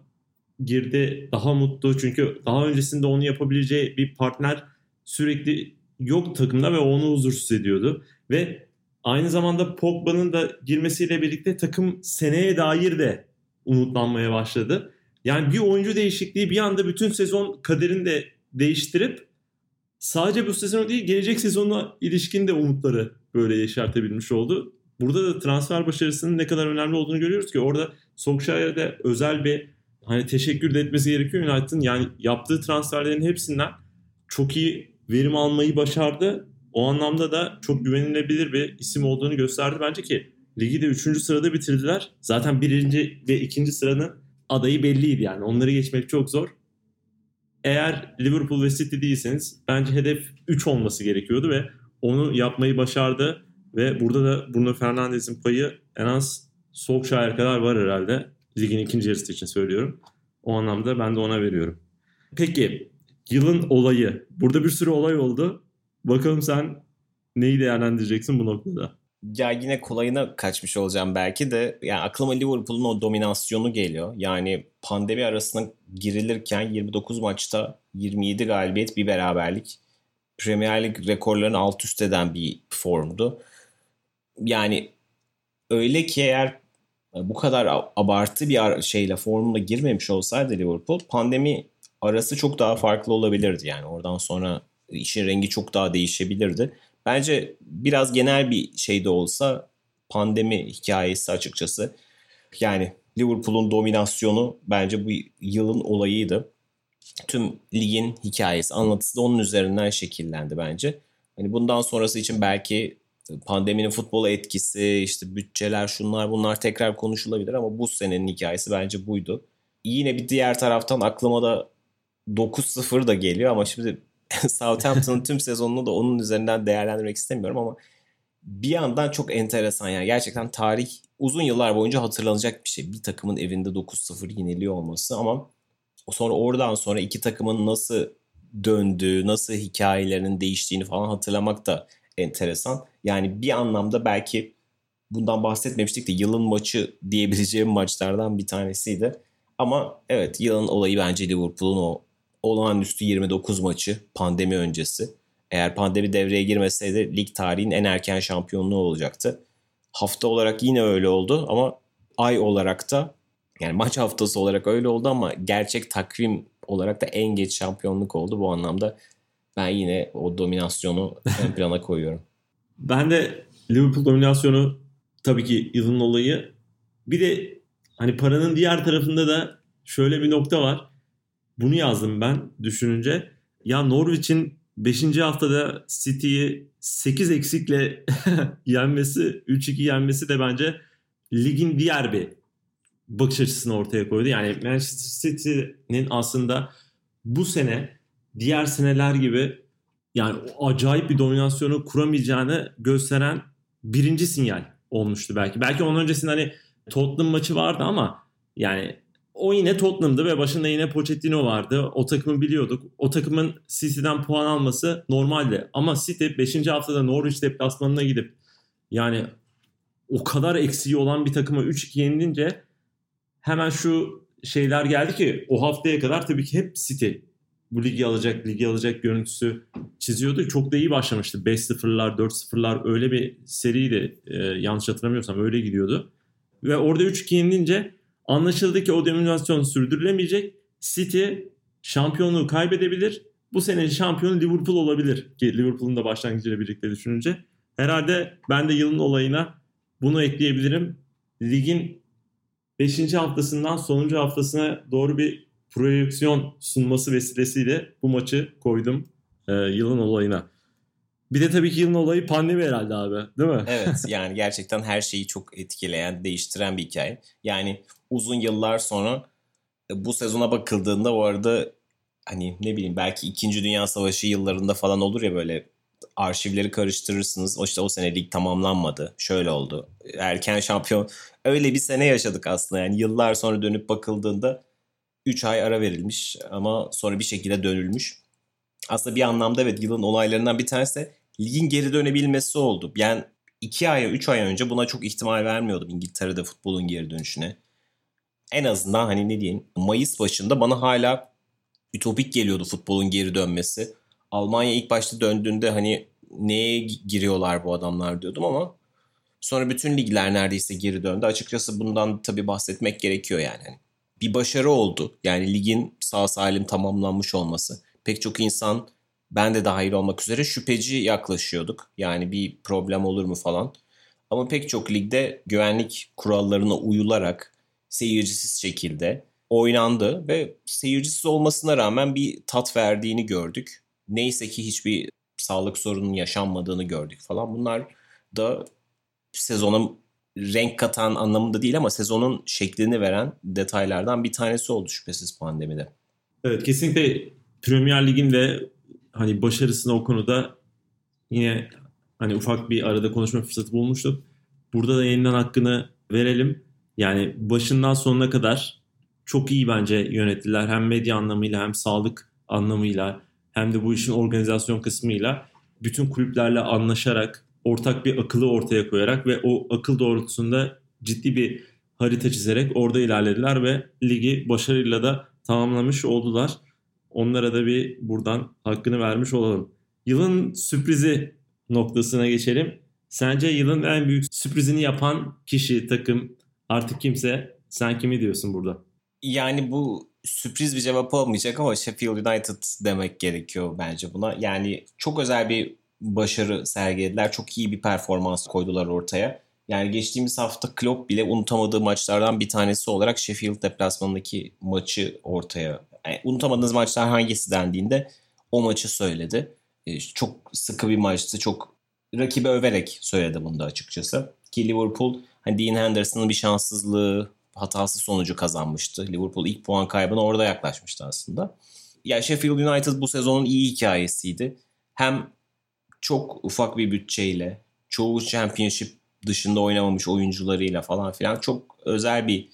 girdi daha mutlu çünkü daha öncesinde onu yapabileceği bir partner sürekli yok takımda ve onu huzursuz ediyordu. Ve aynı zamanda Pogba'nın da girmesiyle birlikte takım seneye dair de umutlanmaya başladı. Yani bir oyuncu değişikliği bir anda bütün sezon kaderini de değiştirip sadece bu sezon değil gelecek sezonla ilişkin de umutları böyle yeşertebilmiş oldu. Burada da transfer başarısının ne kadar önemli olduğunu görüyoruz ki orada Solskjaer'e özel bir hani teşekkür de etmesi gerekiyor United'ın. Yani yaptığı transferlerin hepsinden çok iyi verim almayı başardı. O anlamda da çok güvenilebilir bir isim olduğunu gösterdi bence ki ligi de 3. sırada bitirdiler. Zaten birinci ve ikinci sıranın adayı belliydi yani. Onları geçmek çok zor. Eğer Liverpool ve City değilseniz bence hedef 3 olması gerekiyordu ve onu yapmayı başardı. Ve burada da Bruno Fernandes'in payı en az Solskjaer kadar var herhalde. Ligin ikinci yarısı için söylüyorum. O anlamda ben de ona veriyorum. Peki yılın olayı. Burada bir sürü olay oldu. Bakalım sen neyi değerlendireceksin bu noktada? Ya yine kolayına kaçmış olacağım belki de. Yani aklıma Liverpool'un o dominasyonu geliyor. Yani pandemi arasına girilirken 29 maçta 27 galibiyet bir beraberlik. Premier Lig rekorlarını alt üst eden bir formdu. Yani öyle ki eğer bu kadar abartı bir şeyle formuna girmemiş olsaydı Liverpool pandemi arası çok daha farklı olabilirdi yani. Oradan sonra işin rengi çok daha değişebilirdi. Bence biraz genel bir şey de olsa pandemi hikayesi açıkçası. Yani Liverpool'un dominasyonu bence bu yılın olayıydı. Tüm ligin hikayesi, anlatısı da onun üzerinden şekillendi bence. Hani bundan sonrası için belki pandeminin futbola etkisi, işte bütçeler, şunlar bunlar tekrar konuşulabilir ama bu senenin hikayesi bence buydu. Yine bir diğer taraftan aklıma da 9-0 da geliyor ama şimdi Southampton'ın tüm sezonunu da onun üzerinden değerlendirmek istemiyorum ama bir yandan çok enteresan yani gerçekten tarih uzun yıllar boyunca hatırlanacak bir şey. Bir takımın evinde 9-0 yeniliyor olması ama sonra oradan sonra iki takımın nasıl döndüğü, nasıl hikayelerinin değiştiğini falan hatırlamak da enteresan. Yani bir anlamda belki bundan bahsetmemiştik de yılın maçı diyebileceğim maçlardan bir tanesiydi. Ama evet yılın olayı bence Liverpool'un o olağanüstü 29 maçı pandemi öncesi. Eğer pandemi devreye girmeseydi lig tarihin en erken şampiyonluğu olacaktı. Hafta olarak yine öyle oldu ama ay olarak da yani maç haftası olarak öyle oldu ama gerçek takvim olarak da en geç şampiyonluk oldu. Bu anlamda ben yine o dominasyonu ön plana koyuyorum. Ben de Liverpool dominasyonu tabii ki yılın olayı. Bir de hani paranın diğer tarafında da şöyle bir nokta var. Bunu yazdım ben düşününce. Ya Norwich'in 5. haftada City'yi 8 eksikle yenmesi, 3-2 yenmesi de bence ligin diğer bir bakış açısını ortaya koydu. Yani Manchester City'nin aslında bu sene diğer seneler gibi yani acayip bir dominasyonu kuramayacağını gösteren birinci sinyal olmuştu belki. Belki onun öncesinde hani Tottenham maçı vardı ama yani o yine Tottenham'dı ve başında yine Pochettino vardı. O takımı biliyorduk. O takımın City'den puan alması normaldi. Ama City 5. haftada Norwich deplasmanına gidip yani o kadar eksiği olan bir takıma 3-2 yenilince hemen şu şeyler geldi ki o haftaya kadar tabii ki hep City bu ligi alacak, ligi alacak görüntüsü çiziyordu. Çok da iyi başlamıştı. 5-0'lar, 4-0'lar öyle bir seriydi. Ee, yanlış hatırlamıyorsam öyle gidiyordu. Ve orada 3-2 yenilince anlaşıldı ki o dominasyon sürdürülemeyecek. City şampiyonluğu kaybedebilir. Bu senenin şampiyonu Liverpool olabilir. Ki Liverpool'un da başlangıcıyla birlikte düşününce. Herhalde ben de yılın olayına bunu ekleyebilirim. Ligin 5. haftasından sonuncu haftasına doğru bir projeksiyon sunması vesilesiyle bu maçı koydum e, yılın olayına. Bir de tabii ki yılın olayı pandemi herhalde abi değil mi? Evet yani gerçekten her şeyi çok etkileyen, değiştiren bir hikaye. Yani uzun yıllar sonra e, bu sezona bakıldığında bu arada hani ne bileyim belki 2. Dünya Savaşı yıllarında falan olur ya böyle arşivleri karıştırırsınız. O işte o sene lig tamamlanmadı. Şöyle oldu. Erken şampiyon. Öyle bir sene yaşadık aslında. Yani yıllar sonra dönüp bakıldığında 3 ay ara verilmiş ama sonra bir şekilde dönülmüş. Aslında bir anlamda evet yılın olaylarından bir tanesi de ligin geri dönebilmesi oldu. Yani 2 ay 3 ay önce buna çok ihtimal vermiyordum İngiltere'de futbolun geri dönüşüne. En azından hani ne diyeyim Mayıs başında bana hala ütopik geliyordu futbolun geri dönmesi. Almanya ilk başta döndüğünde hani neye giriyorlar bu adamlar diyordum ama sonra bütün ligler neredeyse geri döndü. Açıkçası bundan tabii bahsetmek gerekiyor yani. Hani bir başarı oldu. Yani ligin sağ salim tamamlanmış olması. Pek çok insan ben de dahil olmak üzere şüpheci yaklaşıyorduk. Yani bir problem olur mu falan. Ama pek çok ligde güvenlik kurallarına uyularak seyircisiz şekilde oynandı ve seyircisiz olmasına rağmen bir tat verdiğini gördük. Neyse ki hiçbir sağlık sorunun yaşanmadığını gördük falan. Bunlar da sezona renk katan anlamında değil ama sezonun şeklini veren detaylardan bir tanesi oldu şüphesiz pandemide. Evet kesinlikle Premier Lig'in de hani başarısını o konuda yine hani ufak bir arada konuşma fırsatı bulmuştuk. Burada da yeniden hakkını verelim. Yani başından sonuna kadar çok iyi bence yönettiler. Hem medya anlamıyla hem sağlık anlamıyla hem de bu işin organizasyon kısmıyla bütün kulüplerle anlaşarak ortak bir akılı ortaya koyarak ve o akıl doğrultusunda ciddi bir harita çizerek orada ilerlediler ve ligi başarıyla da tamamlamış oldular. Onlara da bir buradan hakkını vermiş olalım. Yılın sürprizi noktasına geçelim. Sence yılın en büyük sürprizini yapan kişi, takım artık kimse sen kimi diyorsun burada? Yani bu sürpriz bir cevap olmayacak ama Sheffield United demek gerekiyor bence buna. Yani çok özel bir başarı sergilediler. Çok iyi bir performans koydular ortaya. Yani geçtiğimiz hafta Klopp bile unutamadığı maçlardan bir tanesi olarak Sheffield deplasmanındaki maçı ortaya. Yani unutamadığınız maçlar hangisi dendiğinde o maçı söyledi. E, çok sıkı bir maçtı. Çok rakibi överek söyledi bunu da açıkçası. Ki Liverpool hani Dean Henderson'ın bir şanssızlığı hatası sonucu kazanmıştı. Liverpool ilk puan kaybına orada yaklaşmıştı aslında. Yani Sheffield United bu sezonun iyi hikayesiydi. Hem çok ufak bir bütçeyle, çoğu championship dışında oynamamış oyuncularıyla falan filan çok özel bir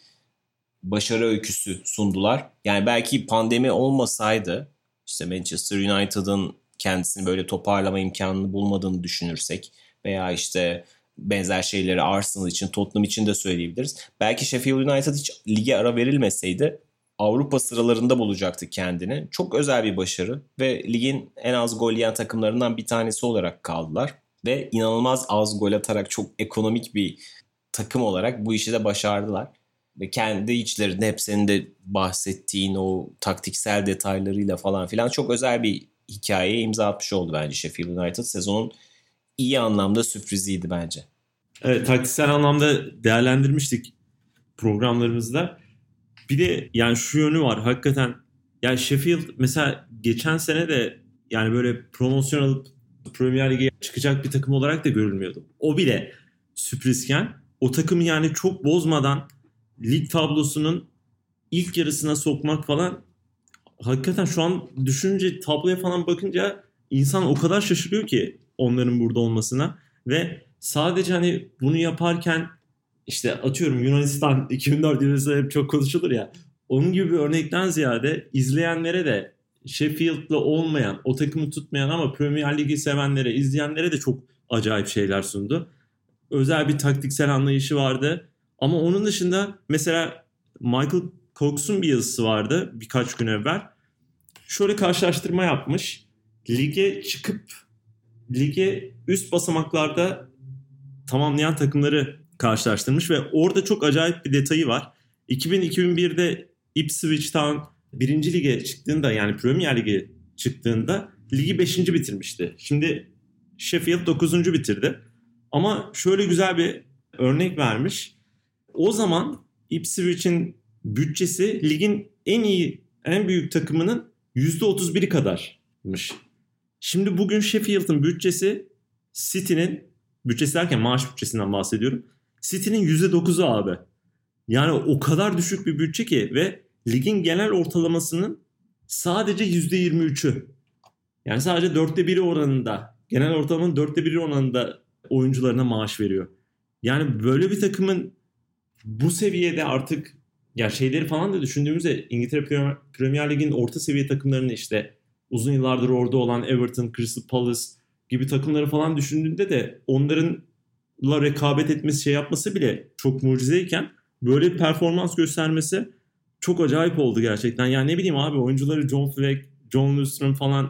başarı öyküsü sundular. Yani belki pandemi olmasaydı işte Manchester United'ın kendisini böyle toparlama imkanını bulmadığını düşünürsek veya işte benzer şeyleri Arsenal için, Tottenham için de söyleyebiliriz. Belki Sheffield United hiç lige ara verilmeseydi Avrupa sıralarında bulacaktı kendini. Çok özel bir başarı ve ligin en az gol yiyen takımlarından bir tanesi olarak kaldılar. Ve inanılmaz az gol atarak çok ekonomik bir takım olarak bu işi de başardılar. Ve kendi içlerinde hep de bahsettiğin o taktiksel detaylarıyla falan filan çok özel bir hikayeye imza atmış oldu bence Sheffield United. Sezonun iyi anlamda sürpriziydi bence. Evet taktiksel anlamda değerlendirmiştik programlarımızda. Bir de yani şu yönü var hakikaten. Yani Sheffield mesela geçen sene de yani böyle promosyon alıp Premier Lig'e çıkacak bir takım olarak da görülmüyordu. O bile sürprizken o takımı yani çok bozmadan lig tablosunun ilk yarısına sokmak falan hakikaten şu an düşününce tabloya falan bakınca insan o kadar şaşırıyor ki onların burada olmasına ve sadece hani bunu yaparken işte atıyorum Yunanistan 2004 yılında hep çok konuşulur ya onun gibi bir örnekten ziyade izleyenlere de Sheffield'la olmayan, o takımı tutmayan ama Premier Ligi sevenlere, izleyenlere de çok acayip şeyler sundu. Özel bir taktiksel anlayışı vardı. Ama onun dışında mesela Michael Cox'un bir yazısı vardı birkaç gün evvel. Şöyle karşılaştırma yapmış. Lige çıkıp lige üst basamaklarda tamamlayan takımları karşılaştırmış ve orada çok acayip bir detayı var. 2000-2001'de Ipswich Town birinci lige çıktığında yani Premier Lig'e çıktığında ligi 5. bitirmişti. Şimdi Sheffield 9. bitirdi. Ama şöyle güzel bir örnek vermiş. O zaman Ipswich'in bütçesi ligin en iyi, en büyük takımının %31'i kadarmış. Şimdi bugün Sheffield'ın bütçesi City'nin, bütçesi derken maaş bütçesinden bahsediyorum. City'nin %9'u abi. Yani o kadar düşük bir bütçe ki ve ligin genel ortalamasının sadece %23'ü. Yani sadece dörtte biri oranında, genel ortalamanın dörtte biri oranında oyuncularına maaş veriyor. Yani böyle bir takımın bu seviyede artık ya şeyleri falan da düşündüğümüzde İngiltere Premier Lig'in orta seviye takımlarını işte uzun yıllardır orada olan Everton, Crystal Palace gibi takımları falan düşündüğünde de onlarınla rekabet etmesi şey yapması bile çok mucizeyken böyle bir performans göstermesi çok acayip oldu gerçekten. Yani ne bileyim abi oyuncuları John Fleck, John Lustrom falan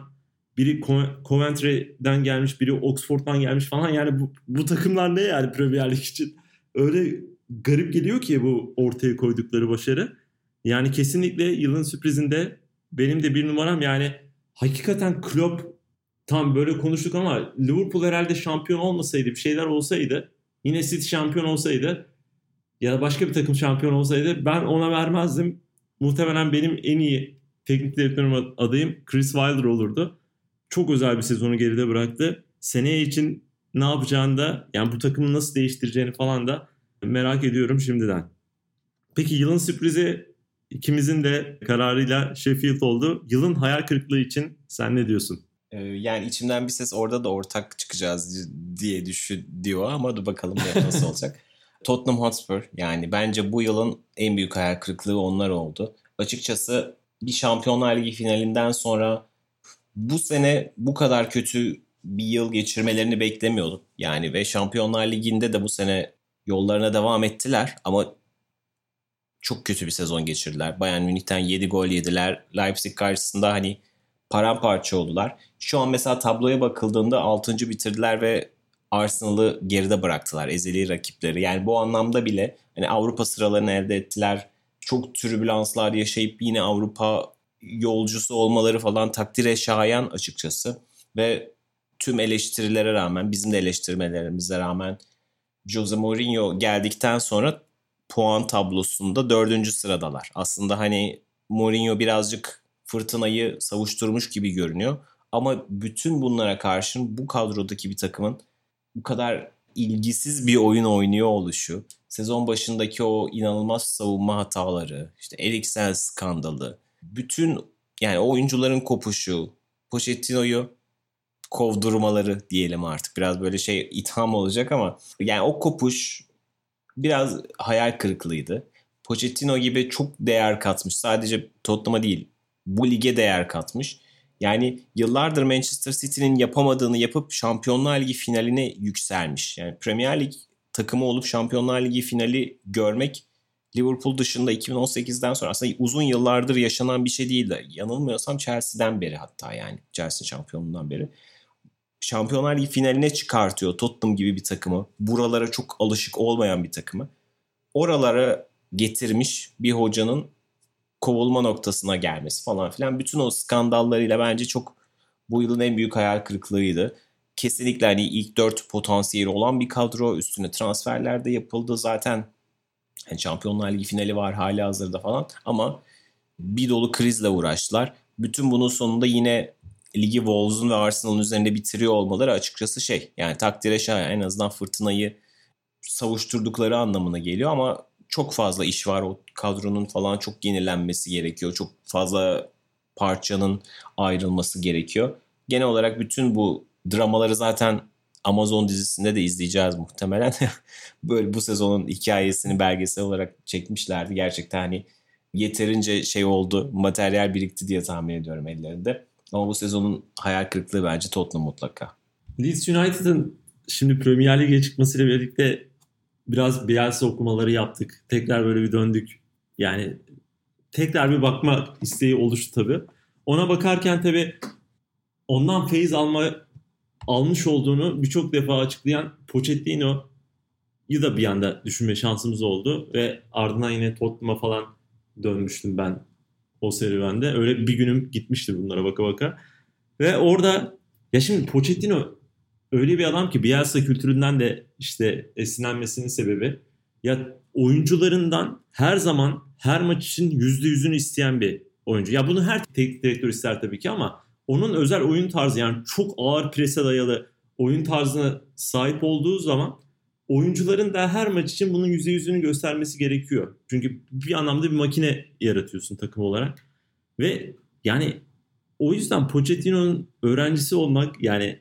biri Coventry'den gelmiş, biri Oxford'dan gelmiş falan. Yani bu, bu takımlar ne yani Premier Lig için? Öyle garip geliyor ki bu ortaya koydukları başarı. Yani kesinlikle yılın sürprizinde benim de bir numaram yani hakikaten Klopp tam böyle konuştuk ama Liverpool herhalde şampiyon olmasaydı bir şeyler olsaydı yine City şampiyon olsaydı ya da başka bir takım şampiyon olsaydı ben ona vermezdim. Muhtemelen benim en iyi teknik direktörüm adayım Chris Wilder olurdu. Çok özel bir sezonu geride bıraktı. Seneye için ne yapacağını da yani bu takımı nasıl değiştireceğini falan da merak ediyorum şimdiden. Peki yılın sürprizi ikimizin de kararıyla Sheffield oldu. Yılın hayal kırıklığı için sen ne diyorsun? Ee, yani içimden bir ses orada da ortak çıkacağız diye düşün diyor ama dur bakalım nasıl olacak. Tottenham Hotspur yani bence bu yılın en büyük hayal kırıklığı onlar oldu. Açıkçası bir Şampiyonlar Ligi finalinden sonra bu sene bu kadar kötü bir yıl geçirmelerini beklemiyordum. Yani ve Şampiyonlar Ligi'nde de bu sene yollarına devam ettiler ama çok kötü bir sezon geçirdiler. Bayern Münih'ten 7 gol yediler. Leipzig karşısında hani paramparça oldular. Şu an mesela tabloya bakıldığında 6. bitirdiler ve Arsenal'ı geride bıraktılar ezeli rakipleri. Yani bu anlamda bile hani Avrupa sıralarını elde ettiler. Çok türbülanslar yaşayıp yine Avrupa yolcusu olmaları falan takdire şayan açıkçası. Ve tüm eleştirilere rağmen bizim de eleştirmelerimize rağmen Jose Mourinho geldikten sonra puan tablosunda dördüncü sıradalar. Aslında hani Mourinho birazcık fırtınayı savuşturmuş gibi görünüyor. Ama bütün bunlara karşın bu kadrodaki bir takımın bu kadar ilgisiz bir oyun oynuyor oluşu, sezon başındaki o inanılmaz savunma hataları, işte Eriksen skandalı, bütün yani oyuncuların kopuşu, Pochettino'yu kovdurmaları diyelim artık. Biraz böyle şey itham olacak ama yani o kopuş biraz hayal kırıklığıydı. Pochettino gibi çok değer katmış. Sadece Tottenham'a değil bu lige değer katmış. Yani yıllardır Manchester City'nin yapamadığını yapıp Şampiyonlar Ligi finaline yükselmiş. Yani Premier Lig takımı olup Şampiyonlar Ligi finali görmek Liverpool dışında 2018'den sonra aslında uzun yıllardır yaşanan bir şey değil de yanılmıyorsam Chelsea'den beri hatta yani Chelsea şampiyonluğundan beri. Şampiyonlar Ligi finaline çıkartıyor Tottenham gibi bir takımı. Buralara çok alışık olmayan bir takımı. Oralara getirmiş bir hocanın kovulma noktasına gelmesi falan filan. Bütün o skandallarıyla bence çok bu yılın en büyük hayal kırıklığıydı. Kesinlikle hani ilk dört potansiyeli olan bir kadro üstüne transferler de yapıldı. Zaten Yani Şampiyonlar Ligi finali var hali hazırda falan ama bir dolu krizle uğraştılar. Bütün bunun sonunda yine ligi Wolves'un ve Arsenal'ın üzerinde bitiriyor olmaları açıkçası şey yani takdire şayan en azından fırtınayı savuşturdukları anlamına geliyor ama çok fazla iş var. O kadronun falan çok yenilenmesi gerekiyor. Çok fazla parçanın ayrılması gerekiyor. Genel olarak bütün bu dramaları zaten Amazon dizisinde de izleyeceğiz muhtemelen. Böyle bu sezonun hikayesini belgesel olarak çekmişlerdi. Gerçekten hani yeterince şey oldu, materyal birikti diye tahmin ediyorum ellerinde. Ama bu sezonun hayal kırıklığı bence Tottenham mutlaka. Leeds United'ın şimdi Premier Lig'e çıkmasıyla birlikte biraz Bielsa okumaları yaptık. Tekrar böyle bir döndük. Yani tekrar bir bakma isteği oluştu tabii. Ona bakarken tabii ondan feyiz alma almış olduğunu birçok defa açıklayan Pochettino'yu da bir anda düşünme şansımız oldu ve ardından yine Tottenham'a falan dönmüştüm ben o serüvende. Öyle bir günüm gitmişti bunlara baka baka. Ve orada ya şimdi Pochettino öyle bir adam ki Bielsa kültüründen de işte esinlenmesinin sebebi ya oyuncularından her zaman her maç için yüzde yüzünü isteyen bir oyuncu. Ya bunu her teknik direktör ister tabii ki ama onun özel oyun tarzı yani çok ağır prese dayalı oyun tarzına sahip olduğu zaman oyuncuların da her maç için bunun yüzde yüzünü göstermesi gerekiyor. Çünkü bir anlamda bir makine yaratıyorsun takım olarak. Ve yani o yüzden Pochettino'nun öğrencisi olmak yani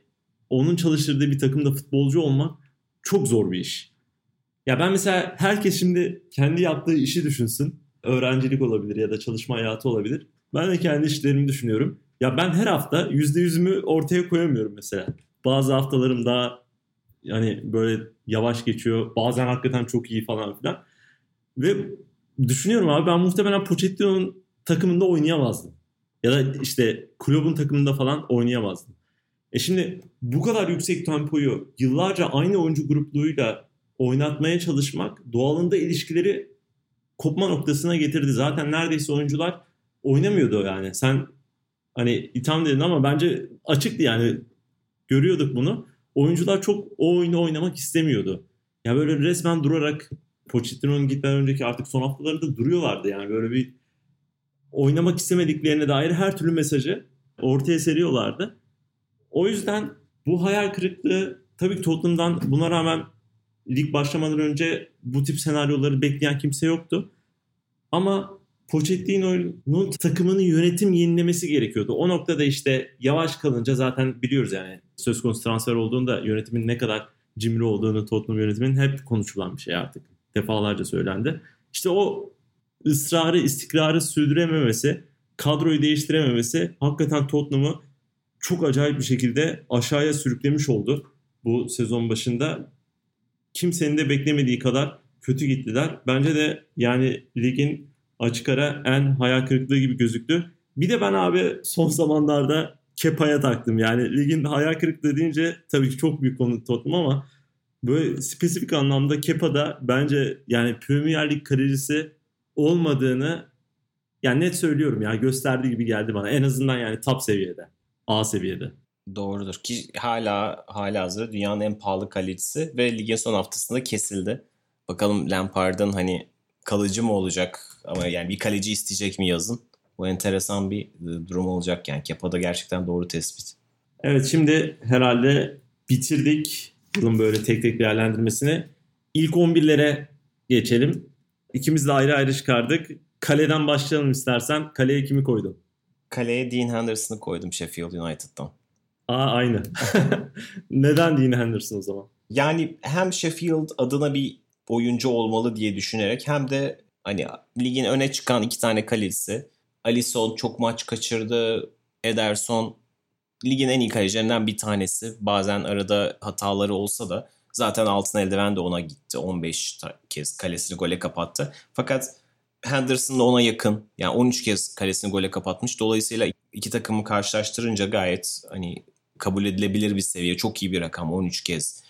onun çalıştırdığı bir takımda futbolcu olmak çok zor bir iş. Ya ben mesela herkes şimdi kendi yaptığı işi düşünsün. Öğrencilik olabilir ya da çalışma hayatı olabilir. Ben de kendi işlerimi düşünüyorum. Ya ben her hafta yüzde yüzümü ortaya koyamıyorum mesela. Bazı haftalarım daha yani böyle yavaş geçiyor. Bazen hakikaten çok iyi falan filan. Ve düşünüyorum abi ben muhtemelen Pochettino'nun takımında oynayamazdım. Ya da işte kulübün takımında falan oynayamazdım. E şimdi bu kadar yüksek tempoyu yıllarca aynı oyuncu grupluğuyla oynatmaya çalışmak doğalında ilişkileri kopma noktasına getirdi. Zaten neredeyse oyuncular oynamıyordu yani. Sen hani itham dedin ama bence açıktı yani. Görüyorduk bunu. Oyuncular çok o oyunu oynamak istemiyordu. Ya böyle resmen durarak Pochettino'nun gitmeden önceki artık son haftalarında duruyorlardı yani böyle bir oynamak istemediklerine dair her türlü mesajı ortaya seriyorlardı. O yüzden bu hayal kırıklığı tabii ki Tottenham'dan buna rağmen lig başlamadan önce bu tip senaryoları bekleyen kimse yoktu. Ama Pochettino'nun takımını yönetim yenilemesi gerekiyordu. O noktada işte yavaş kalınca zaten biliyoruz yani söz konusu transfer olduğunda yönetimin ne kadar cimri olduğunu Tottenham yönetiminin hep konuşulan bir şey artık. Defalarca söylendi. İşte o ısrarı, istikrarı sürdürememesi, kadroyu değiştirememesi hakikaten Tottenham'ı çok acayip bir şekilde aşağıya sürüklemiş oldu bu sezon başında. Kimsenin de beklemediği kadar kötü gittiler. Bence de yani ligin açık ara en hayal kırıklığı gibi gözüktü. Bir de ben abi son zamanlarda Kepa'ya taktım. Yani ligin hayal kırıklığı deyince tabii ki çok büyük konu Tottenham ama böyle spesifik anlamda Kepa'da bence yani Premier Lig kalecisi olmadığını yani net söylüyorum ya gösterdiği gibi geldi bana. En azından yani top seviyede. A seviyede. Doğrudur ki hala hala hazır dünyanın en pahalı kalecisi ve ligin son haftasında kesildi. Bakalım Lampard'ın hani kalıcı mı olacak ama yani bir kaleci isteyecek mi yazın? Bu enteresan bir e, durum olacak yani. Kepa'da gerçekten doğru tespit. Evet şimdi herhalde bitirdik bunun böyle tek tek değerlendirmesini. İlk 11'lere geçelim. İkimiz de ayrı ayrı çıkardık. Kaleden başlayalım istersen. Kaleye kimi koydun? Kaleye Dean Henderson'ı koydum Sheffield United'dan. Aa aynı. Neden Dean Henderson o zaman? Yani hem Sheffield adına bir oyuncu olmalı diye düşünerek hem de hani ligin öne çıkan iki tane kalecisi. Alisson çok maç kaçırdı. Ederson ligin en iyi kalecilerinden bir tanesi. Bazen arada hataları olsa da zaten altın eldiven de ona gitti. 15 kez kalesini gole kapattı. Fakat Henderson da ona yakın. Yani 13 kez kalesini gole kapatmış. Dolayısıyla iki takımı karşılaştırınca gayet hani kabul edilebilir bir seviye. Çok iyi bir rakam 13 kez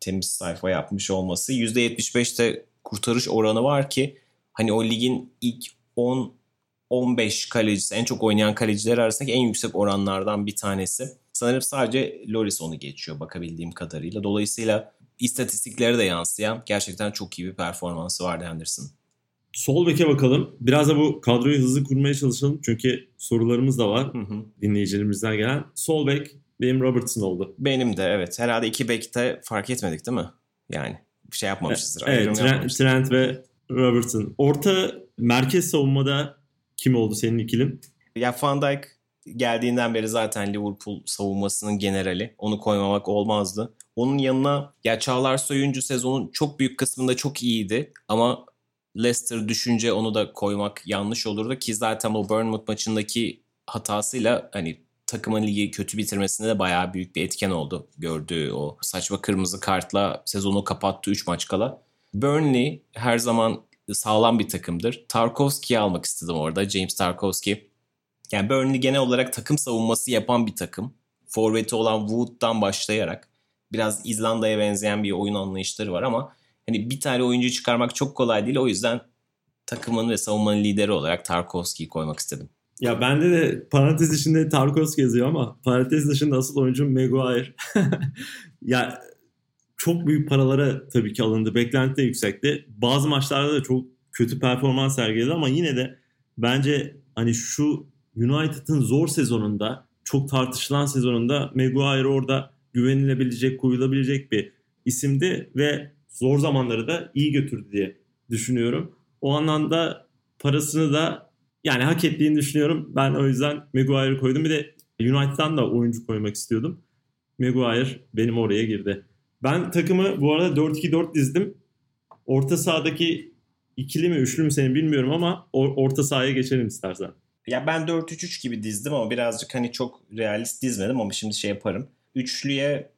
temiz sayfa yapmış olması. %75'te kurtarış oranı var ki hani o ligin ilk 10 15 kalecisi en çok oynayan kaleciler arasındaki en yüksek oranlardan bir tanesi. Sanırım sadece Loris onu geçiyor bakabildiğim kadarıyla. Dolayısıyla istatistiklere de yansıyan gerçekten çok iyi bir performansı vardı Henderson. Sol beke bakalım. Biraz da bu kadroyu hızlı kurmaya çalışalım. Çünkü sorularımız da var Hı hı. dinleyicilerimizden gelen. Sol bek benim Robertson oldu. Benim de evet. Herhalde iki bekte fark etmedik değil mi? Yani bir şey yapmamışızdır. Evet, Trent. Trent ve Robertson. Orta merkez savunmada kim oldu senin ikilin? Ya Van Dijk geldiğinden beri zaten Liverpool savunmasının generali. Onu koymamak olmazdı. Onun yanına ya Çağlar Soyuncu sezonun çok büyük kısmında çok iyiydi ama Leicester düşünce onu da koymak yanlış olurdu ki zaten o Bournemouth maçındaki hatasıyla hani takımın ligi kötü bitirmesinde de bayağı büyük bir etken oldu. Gördüğü o saçma kırmızı kartla sezonu kapattı 3 maç kala. Burnley her zaman sağlam bir takımdır. Tarkovski'yi almak istedim orada. James Tarkovski. Yani Burnley genel olarak takım savunması yapan bir takım. Forveti olan Wood'dan başlayarak biraz İzlanda'ya benzeyen bir oyun anlayışları var ama hani bir tane oyuncu çıkarmak çok kolay değil. O yüzden takımın ve savunmanın lideri olarak Tarkovski'yi koymak istedim. Ya bende de parantez içinde Tarkovski yazıyor ama parantez dışında asıl oyuncum Maguire. ya çok büyük paralara tabii ki alındı. Beklenti de yüksekti. Bazı maçlarda da çok kötü performans sergiledi ama yine de bence hani şu United'ın zor sezonunda çok tartışılan sezonunda Maguire orada güvenilebilecek, koyulabilecek bir isimdi ve zor zamanları da iyi götürdü diye düşünüyorum. O anlamda parasını da yani hak ettiğini düşünüyorum. Ben o yüzden Maguire'ı koydum. Bir de United'dan da oyuncu koymak istiyordum. Maguire benim oraya girdi. Ben takımı bu arada 4-2-4 dizdim. Orta sahadaki ikili mi üçlü mü seni bilmiyorum ama or- orta sahaya geçelim istersen. Ya ben 4-3-3 gibi dizdim ama birazcık hani çok realist dizmedim ama şimdi şey yaparım. Üçlüye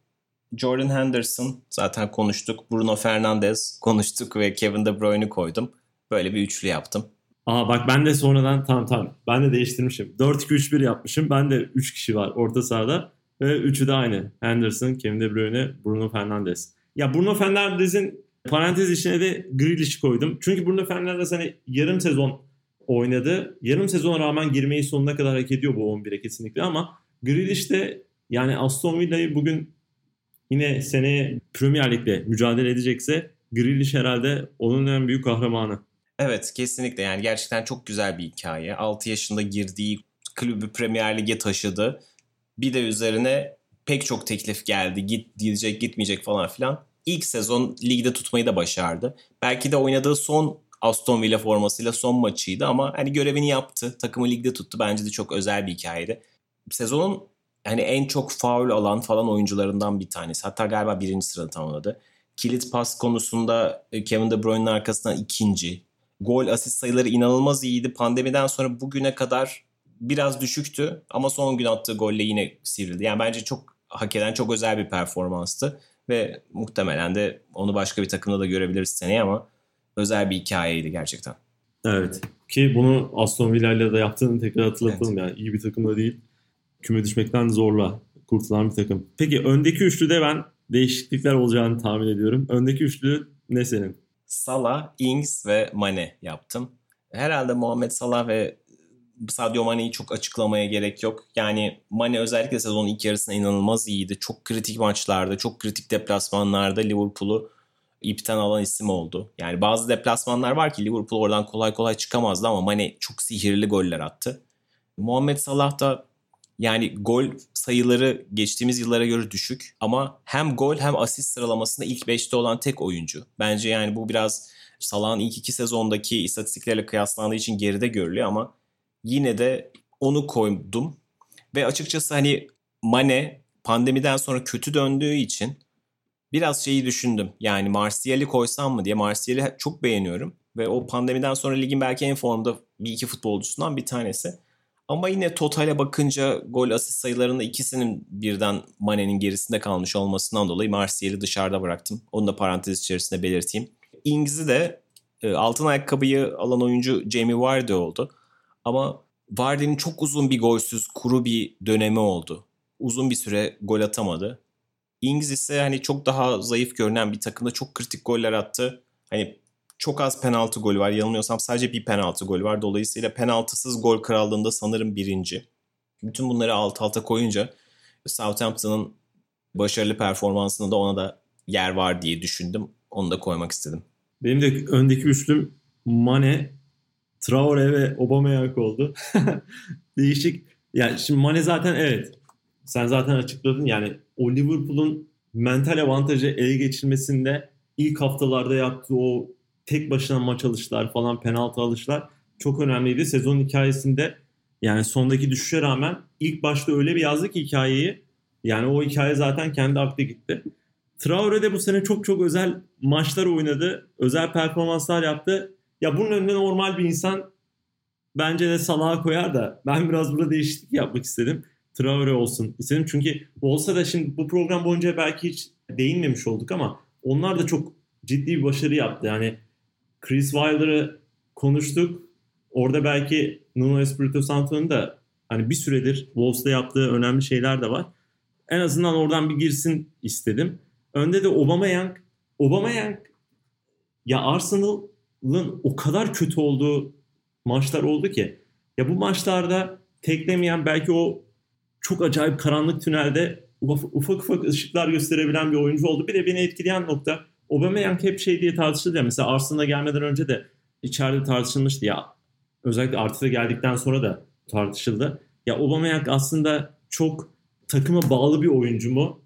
Jordan Henderson zaten konuştuk. Bruno Fernandes konuştuk ve Kevin De Bruyne'i koydum. Böyle bir üçlü yaptım. Aa bak ben de sonradan tamam tamam ben de değiştirmişim. 4-2-3-1 yapmışım. Ben de 3 kişi var orta sahada ve üçü de aynı. Henderson, Kevin De Bruyne, Bruno Fernandes. Ya Bruno Fernandes'in parantez içine de Grealish'i koydum. Çünkü Bruno Fernandes hani yarım sezon oynadı. Yarım sezona rağmen girmeyi sonuna kadar hak ediyor bu 11'e kesinlikle ama Grealish de yani Aston Villa'yı bugün yine seneye Premier Lig'de mücadele edecekse Grealish herhalde onun en büyük kahramanı. Evet kesinlikle yani gerçekten çok güzel bir hikaye. 6 yaşında girdiği kulübü Premier Lig'e taşıdı. Bir de üzerine pek çok teklif geldi. Git diyecek gitmeyecek falan filan. İlk sezon ligde tutmayı da başardı. Belki de oynadığı son Aston Villa formasıyla son maçıydı ama hani görevini yaptı. Takımı ligde tuttu. Bence de çok özel bir hikayeydi. Sezonun hani en çok faul alan falan oyuncularından bir tanesi. Hatta galiba birinci sırada tamamladı. Kilit pas konusunda e, Kevin De Bruyne'in arkasından ikinci. Gol asist sayıları inanılmaz iyiydi. Pandemiden sonra bugüne kadar biraz düşüktü ama son gün attığı golle yine sivrildi. Yani bence çok hak eden çok özel bir performanstı ve muhtemelen de onu başka bir takımda da görebiliriz seneye ama özel bir hikayeydi gerçekten. Evet. Ki bunu Aston Villa ile de yaptığını tekrar hatırlatalım yani. iyi bir takım da değil. Küme düşmekten zorla kurtulan bir takım. Peki öndeki üçlüde ben değişiklikler olacağını tahmin ediyorum. Öndeki üçlü ne senin? Salah, Ings ve Mane yaptım. Herhalde Muhammed Salah ve Sadio Mane'yi çok açıklamaya gerek yok. Yani Mane özellikle sezonun ilk yarısında inanılmaz iyiydi. Çok kritik maçlarda, çok kritik deplasmanlarda Liverpool'u ipten alan isim oldu. Yani bazı deplasmanlar var ki Liverpool oradan kolay kolay çıkamazdı ama Mane çok sihirli goller attı. Muhammed Salah da yani gol sayıları geçtiğimiz yıllara göre düşük ama hem gol hem asist sıralamasında ilk 5'te olan tek oyuncu. Bence yani bu biraz Salah'ın ilk iki sezondaki istatistiklerle kıyaslandığı için geride görülüyor ama yine de onu koydum. Ve açıkçası hani Mane pandemiden sonra kötü döndüğü için biraz şeyi düşündüm. Yani Martial'i koysam mı diye. Martial'i çok beğeniyorum. Ve o pandemiden sonra ligin belki en formda bir iki futbolcusundan bir tanesi. Ama yine totale bakınca gol asist sayılarında ikisinin birden Mane'nin gerisinde kalmış olmasından dolayı Martial'i dışarıda bıraktım. Onu da parantez içerisinde belirteyim. Ings'i de e, altın ayakkabıyı alan oyuncu Jamie Vardy oldu. Ama Vardy'nin çok uzun bir golsüz, kuru bir dönemi oldu. Uzun bir süre gol atamadı. Ings ise hani çok daha zayıf görünen bir takımda çok kritik goller attı. Hani çok az penaltı golü var. Yanılmıyorsam sadece bir penaltı golü var. Dolayısıyla penaltısız gol krallığında sanırım birinci. Bütün bunları alt alta koyunca Southampton'ın başarılı performansında da ona da yer var diye düşündüm. Onu da koymak istedim. Benim de öndeki üçlüm Mane, Traore ve Aubameyang oldu. Değişik. Yani şimdi Mane zaten evet. Sen zaten açıkladın yani o Liverpool'un mental avantajı ele geçirmesinde ilk haftalarda yaptığı o tek başına maç alışlar falan penaltı alışlar çok önemliydi. Sezon hikayesinde yani sondaki düşüşe rağmen ilk başta öyle bir yazdı ki hikayeyi yani o hikaye zaten kendi aklı gitti. Traore de bu sene çok çok özel maçlar oynadı. Özel performanslar yaptı. Ya bunun önüne normal bir insan bence de Salah'a koyar da ben biraz burada değişiklik yapmak istedim. Traore olsun istedim. Çünkü olsa da şimdi bu program boyunca belki hiç değinmemiş olduk ama onlar da çok ciddi bir başarı yaptı. Yani Chris Wilder'ı konuştuk. Orada belki Nuno Espirito Santo'nun da hani bir süredir Wolves'da yaptığı önemli şeyler de var. En azından oradan bir girsin istedim. Önde de Aubameyang. Aubameyang ya Arsenal'ın o kadar kötü olduğu maçlar oldu ki ya bu maçlarda teklemeyen belki o çok acayip karanlık tünelde ufak ufak ışıklar gösterebilen bir oyuncu oldu. Bir de beni etkileyen nokta Aubameyang hep şey diye tartışıldı ya mesela Arsenal'a gelmeden önce de içeride tartışılmıştı ya özellikle Arteta geldikten sonra da tartışıldı. Ya Aubameyang aslında çok takıma bağlı bir oyuncu mu?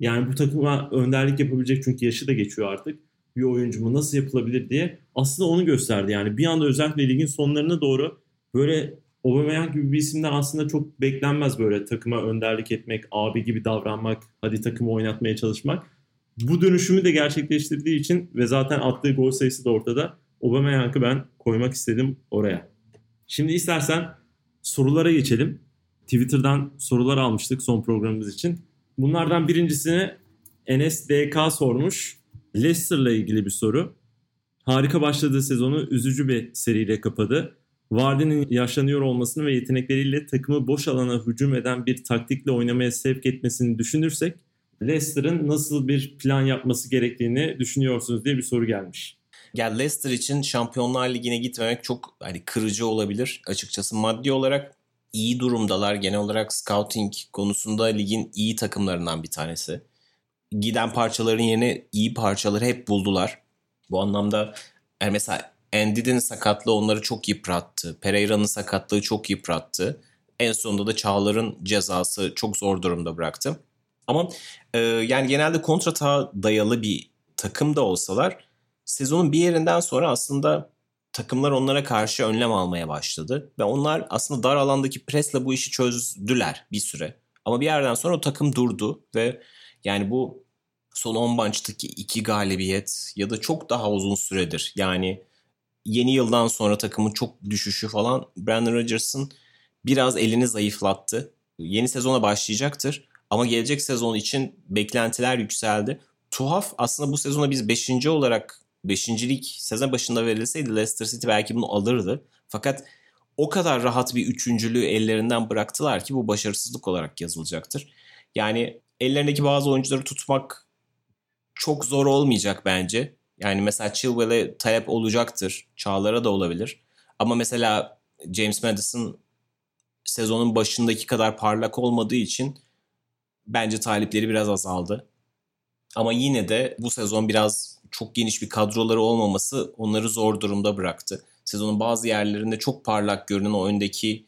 Yani bu takıma önderlik yapabilecek çünkü yaşı da geçiyor artık. Bir oyuncu mu nasıl yapılabilir diye aslında onu gösterdi. Yani bir anda özellikle ligin sonlarına doğru böyle Aubameyang gibi bir isimden aslında çok beklenmez böyle takıma önderlik etmek, abi gibi davranmak, hadi takımı oynatmaya çalışmak. Bu dönüşümü de gerçekleştirdiği için ve zaten attığı gol sayısı da ortada. Aubameyang'ı ben koymak istedim oraya. Şimdi istersen sorulara geçelim. Twitter'dan sorular almıştık son programımız için. Bunlardan birincisini Enes DK sormuş. Leicester'la ilgili bir soru. Harika başladığı sezonu üzücü bir seriyle kapadı. Vardy'nin yaşlanıyor olmasını ve yetenekleriyle takımı boş alana hücum eden bir taktikle oynamaya sevk etmesini düşünürsek Leicester'ın nasıl bir plan yapması gerektiğini düşünüyorsunuz diye bir soru gelmiş. Ya Leicester için Şampiyonlar Ligi'ne gitmemek çok hani kırıcı olabilir açıkçası maddi olarak iyi durumdalar. Genel olarak scouting konusunda ligin iyi takımlarından bir tanesi. Giden parçaların yerine iyi parçaları hep buldular. Bu anlamda yani mesela Endi'nin sakatlığı onları çok yıprattı. Pereira'nın sakatlığı çok yıprattı. En sonunda da Çağlar'ın cezası çok zor durumda bıraktı. Ama e, yani genelde kontrata dayalı bir takım da olsalar sezonun bir yerinden sonra aslında takımlar onlara karşı önlem almaya başladı. Ve onlar aslında dar alandaki presle bu işi çözdüler bir süre. Ama bir yerden sonra o takım durdu ve yani bu son 10 maçtaki iki galibiyet ya da çok daha uzun süredir. Yani yeni yıldan sonra takımın çok düşüşü falan Brandon Rodgers'ın biraz elini zayıflattı. Yeni sezona başlayacaktır ama gelecek sezon için beklentiler yükseldi. Tuhaf aslında bu sezona biz 5. olarak 5. lig sezon başında verilseydi Leicester City belki bunu alırdı. Fakat o kadar rahat bir üçüncülüğü ellerinden bıraktılar ki bu başarısızlık olarak yazılacaktır. Yani ellerindeki bazı oyuncuları tutmak çok zor olmayacak bence. Yani mesela Chilwell'e talep olacaktır. Çağlar'a da olabilir. Ama mesela James Madison sezonun başındaki kadar parlak olmadığı için bence talipleri biraz azaldı. Ama yine de bu sezon biraz çok geniş bir kadroları olmaması onları zor durumda bıraktı. Sezonun bazı yerlerinde çok parlak görünen o öndeki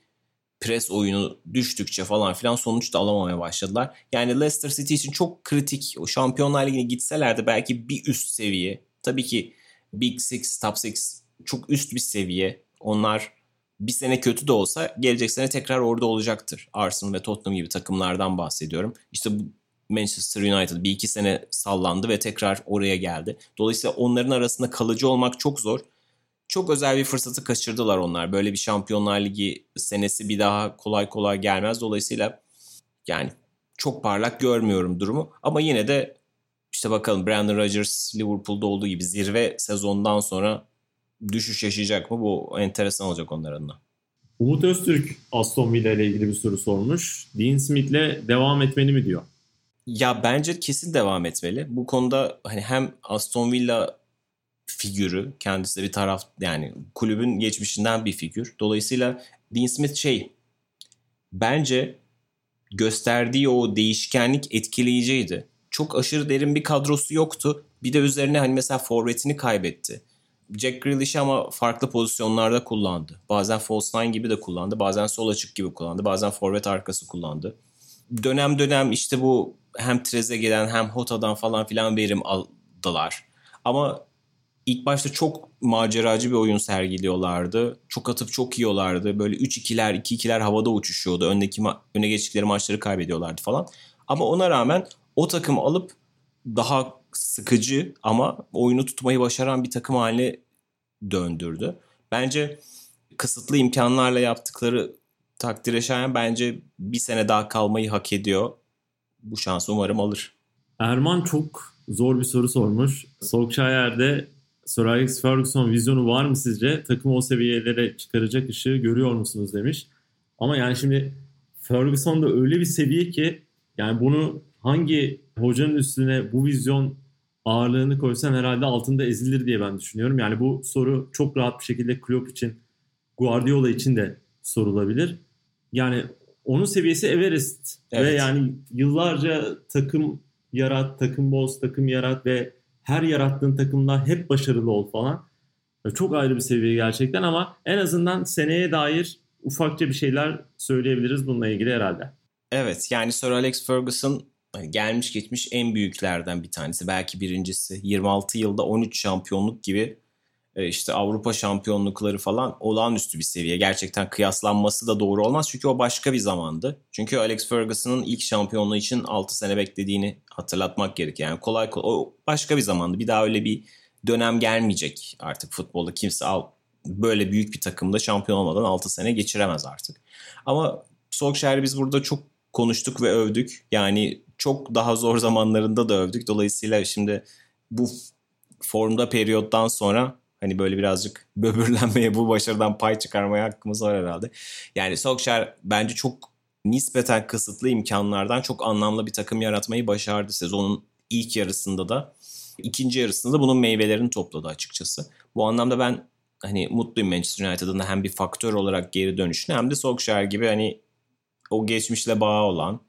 pres oyunu düştükçe falan filan sonuç da alamamaya başladılar. Yani Leicester City için çok kritik. O Şampiyonlar Ligi'ne gitselerdi belki bir üst seviye. Tabii ki Big Six, Top Six çok üst bir seviye. Onlar bir sene kötü de olsa gelecek sene tekrar orada olacaktır. Arsenal ve Tottenham gibi takımlardan bahsediyorum. İşte bu Manchester United bir iki sene sallandı ve tekrar oraya geldi. Dolayısıyla onların arasında kalıcı olmak çok zor. Çok özel bir fırsatı kaçırdılar onlar. Böyle bir Şampiyonlar Ligi senesi bir daha kolay kolay gelmez. Dolayısıyla yani çok parlak görmüyorum durumu. Ama yine de işte bakalım Brandon Rodgers Liverpool'da olduğu gibi zirve sezondan sonra düşüş yaşayacak mı? Bu enteresan olacak onlar adına. Umut Öztürk Aston Villa ile ilgili bir soru sormuş. Dean Smith'le devam etmeli mi diyor. Ya bence kesin devam etmeli. Bu konuda hani hem Aston Villa figürü kendisi de bir taraf yani kulübün geçmişinden bir figür. Dolayısıyla Dean Smith şey bence gösterdiği o değişkenlik etkileyiciydi. Çok aşırı derin bir kadrosu yoktu. Bir de üzerine hani mesela forvetini kaybetti. Jack Grealish'i ama farklı pozisyonlarda kullandı. Bazen false nine gibi de kullandı. Bazen sol açık gibi kullandı. Bazen forvet arkası kullandı. Dönem dönem işte bu hem Trezeguet'den hem Hota'dan falan filan verim aldılar. Ama ilk başta çok maceracı bir oyun sergiliyorlardı. Çok atıp çok yiyorlardı. Böyle 3-2'ler, 2-2'ler havada uçuşuyordu. Öndeki ma- öne geçtikleri maçları kaybediyorlardı falan. Ama ona rağmen o takım alıp daha sıkıcı ama oyunu tutmayı başaran bir takım haline döndürdü. Bence kısıtlı imkanlarla yaptıkları takdire şayan bence bir sene daha kalmayı hak ediyor. Bu şansı umarım alır. Erman çok zor bir soru sormuş. Solskjaer'de Sir Alex Ferguson vizyonu var mı sizce? Takımı o seviyelere çıkaracak ışığı görüyor musunuz demiş. Ama yani şimdi Ferguson da öyle bir seviye ki yani bunu hangi hocanın üstüne bu vizyon ağırlığını koysan herhalde altında ezilir diye ben düşünüyorum. Yani bu soru çok rahat bir şekilde Klopp için, Guardiola için de sorulabilir. Yani onun seviyesi Everest evet. ve yani yıllarca takım yarat, takım boz, takım yarat ve her yarattığın takımda hep başarılı ol falan. Çok ayrı bir seviye gerçekten ama en azından seneye dair ufakça bir şeyler söyleyebiliriz bununla ilgili herhalde. Evet yani Sir Alex Ferguson hani gelmiş geçmiş en büyüklerden bir tanesi. Belki birincisi. 26 yılda 13 şampiyonluk gibi işte Avrupa şampiyonlukları falan olağanüstü bir seviye. Gerçekten kıyaslanması da doğru olmaz çünkü o başka bir zamandı. Çünkü Alex Ferguson'ın ilk şampiyonluğu için 6 sene beklediğini hatırlatmak gerek. Yani kolay kolay o başka bir zamandı. Bir daha öyle bir dönem gelmeyecek artık futbolda. Kimse al böyle büyük bir takımda şampiyon olmadan 6 sene geçiremez artık. Ama Solskjaer'i biz burada çok konuştuk ve övdük. Yani çok daha zor zamanlarında da övdük. Dolayısıyla şimdi bu formda periyottan sonra hani böyle birazcık böbürlenmeye bu başarıdan pay çıkarmaya hakkımız var herhalde. Yani Solskjaer bence çok nispeten kısıtlı imkanlardan çok anlamlı bir takım yaratmayı başardı sezonun ilk yarısında da. ikinci yarısında da bunun meyvelerini topladı açıkçası. Bu anlamda ben hani mutluyum Manchester United'ın hem bir faktör olarak geri dönüşüne hem de Solskjaer gibi hani o geçmişle bağı olan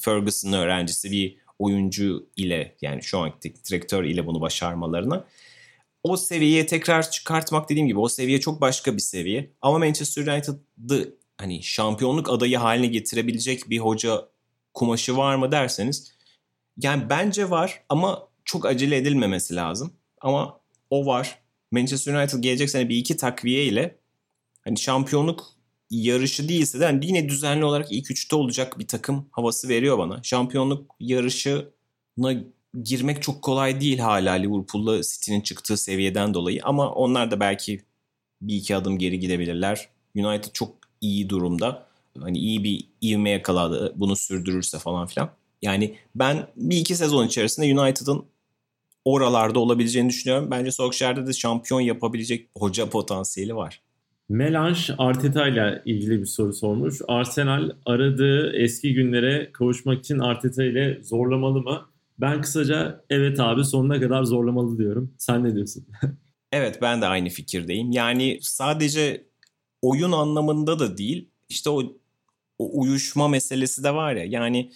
Ferguson'ın öğrencisi bir oyuncu ile yani şu anki direktör ile bunu başarmalarına o seviyeye tekrar çıkartmak dediğim gibi o seviye çok başka bir seviye. Ama Manchester United'ı hani şampiyonluk adayı haline getirebilecek bir hoca kumaşı var mı derseniz yani bence var ama çok acele edilmemesi lazım. Ama o var. Manchester United gelecek sene bir iki takviye ile hani şampiyonluk yarışı değilse de yani yine düzenli olarak ilk üçte olacak bir takım havası veriyor bana. Şampiyonluk yarışına girmek çok kolay değil hala Liverpool'la City'nin çıktığı seviyeden dolayı ama onlar da belki bir iki adım geri gidebilirler. United çok iyi durumda. Hani iyi bir ivme yakaladı bunu sürdürürse falan filan. Yani ben bir iki sezon içerisinde United'ın oralarda olabileceğini düşünüyorum. Bence Solskjaer'de de şampiyon yapabilecek hoca potansiyeli var. Melange Arteta ile ilgili bir soru sormuş. Arsenal aradığı eski günlere kavuşmak için Arteta ile zorlamalı mı? Ben kısaca evet abi sonuna kadar zorlamalı diyorum. Sen ne diyorsun? evet ben de aynı fikirdeyim. Yani sadece oyun anlamında da değil. İşte o, o uyuşma meselesi de var ya. Yani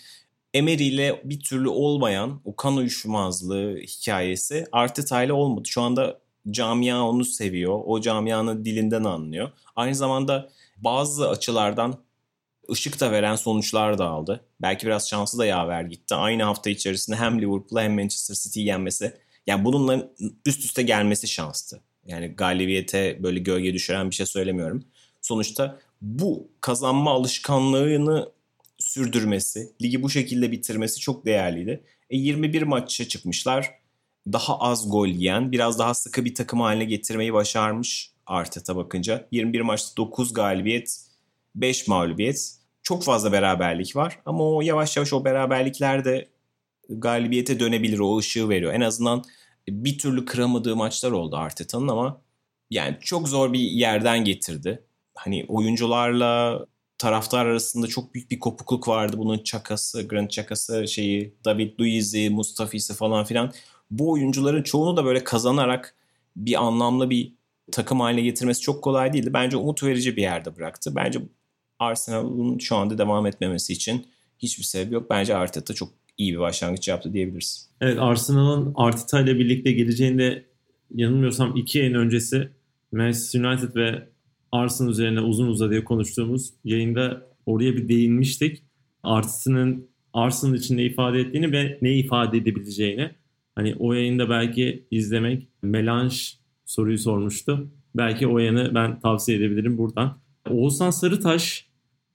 Emery ile bir türlü olmayan o kan uyuşmazlığı hikayesi Arteta ile olmadı. Şu anda camia onu seviyor. O camianın dilinden anlıyor. Aynı zamanda bazı açılardan ışık da veren sonuçlar da aldı. Belki biraz şansı da yaver gitti. Aynı hafta içerisinde hem Liverpool'u hem Manchester City'yi yenmesi. Yani bununla üst üste gelmesi şanstı. Yani galibiyete böyle gölge düşüren bir şey söylemiyorum. Sonuçta bu kazanma alışkanlığını sürdürmesi, ligi bu şekilde bitirmesi çok değerliydi. E 21 maça çıkmışlar. Daha az gol yiyen, biraz daha sıkı bir takım haline getirmeyi başarmış Arteta bakınca. 21 maçta 9 galibiyet, 5 mağlubiyet. Çok fazla beraberlik var ama o yavaş yavaş o beraberlikler de galibiyete dönebilir. O ışığı veriyor. En azından bir türlü kıramadığı maçlar oldu Arteta'nın ama yani çok zor bir yerden getirdi. Hani oyuncularla taraftar arasında çok büyük bir kopukluk vardı. Bunun çakası, Grant çakası şeyi, David Luiz'i, Mustafa'sı falan filan. Bu oyuncuların çoğunu da böyle kazanarak bir anlamlı bir takım haline getirmesi çok kolay değildi. Bence umut verici bir yerde bıraktı. Bence Arsenal'ın şu anda devam etmemesi için hiçbir sebep yok. Bence Arteta çok iyi bir başlangıç yaptı diyebiliriz. Evet Arsenal'ın Arteta ile birlikte geleceğinde yanılmıyorsam iki yayın öncesi Manchester United ve Arsenal üzerine uzun uzadıya konuştuğumuz yayında oraya bir değinmiştik. Artısının Arsenal için ne ifade ettiğini ve ne ifade edebileceğini. Hani o yayında belki izlemek Melange soruyu sormuştu. Belki o yanı ben tavsiye edebilirim buradan. Oğuzhan Sarıtaş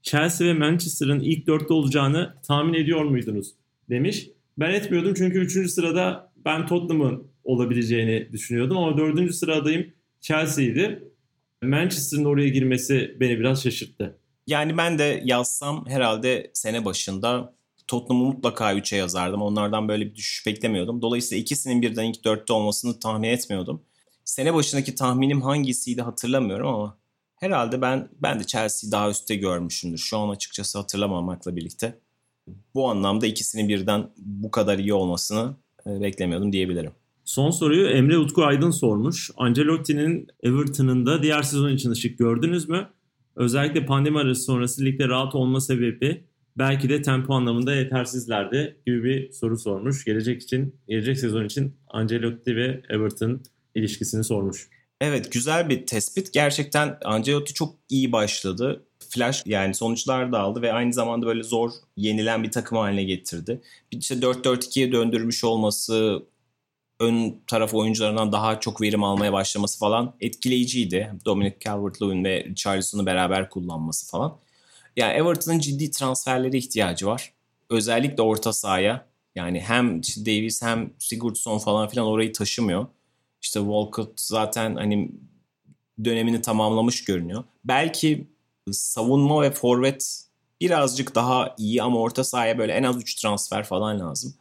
Chelsea ve Manchester'ın ilk dörtte olacağını tahmin ediyor muydunuz? Demiş. Ben etmiyordum çünkü üçüncü sırada ben Tottenham'ın olabileceğini düşünüyordum ama dördüncü sıradayım Chelsea'ydi. Manchester'ın oraya girmesi beni biraz şaşırttı. Yani ben de yazsam herhalde sene başında Tottenham'ı mutlaka 3'e yazardım. Onlardan böyle bir düşüş beklemiyordum. Dolayısıyla ikisinin birden ilk 4'te olmasını tahmin etmiyordum. Sene başındaki tahminim hangisiydi hatırlamıyorum ama herhalde ben ben de Chelsea'yi daha üstte görmüşümdür. Şu an açıkçası hatırlamamakla birlikte. Bu anlamda ikisinin birden bu kadar iyi olmasını e, beklemiyordum diyebilirim. Son soruyu Emre Utku Aydın sormuş. Ancelotti'nin Everton'ında diğer sezon için ışık gördünüz mü? Özellikle pandemi arası sonrası ligde rahat olma sebebi belki de tempo anlamında yetersizlerdi gibi bir soru sormuş. Gelecek için, gelecek sezon için Ancelotti ve Everton ilişkisini sormuş. Evet güzel bir tespit. Gerçekten Ancelotti çok iyi başladı. Flash yani sonuçlar da aldı ve aynı zamanda böyle zor yenilen bir takım haline getirdi. İşte 4-4-2'ye döndürmüş olması, ön taraf oyuncularından daha çok verim almaya başlaması falan etkileyiciydi. Dominic Calvert-Lewin ve Richarlison'u beraber kullanması falan. Yani Everton'ın ciddi transferlere ihtiyacı var. Özellikle orta sahaya. Yani hem Davis hem Sigurdsson falan filan orayı taşımıyor. İşte Walcott zaten hani dönemini tamamlamış görünüyor. Belki savunma ve forvet birazcık daha iyi ama orta sahaya böyle en az 3 transfer falan lazım.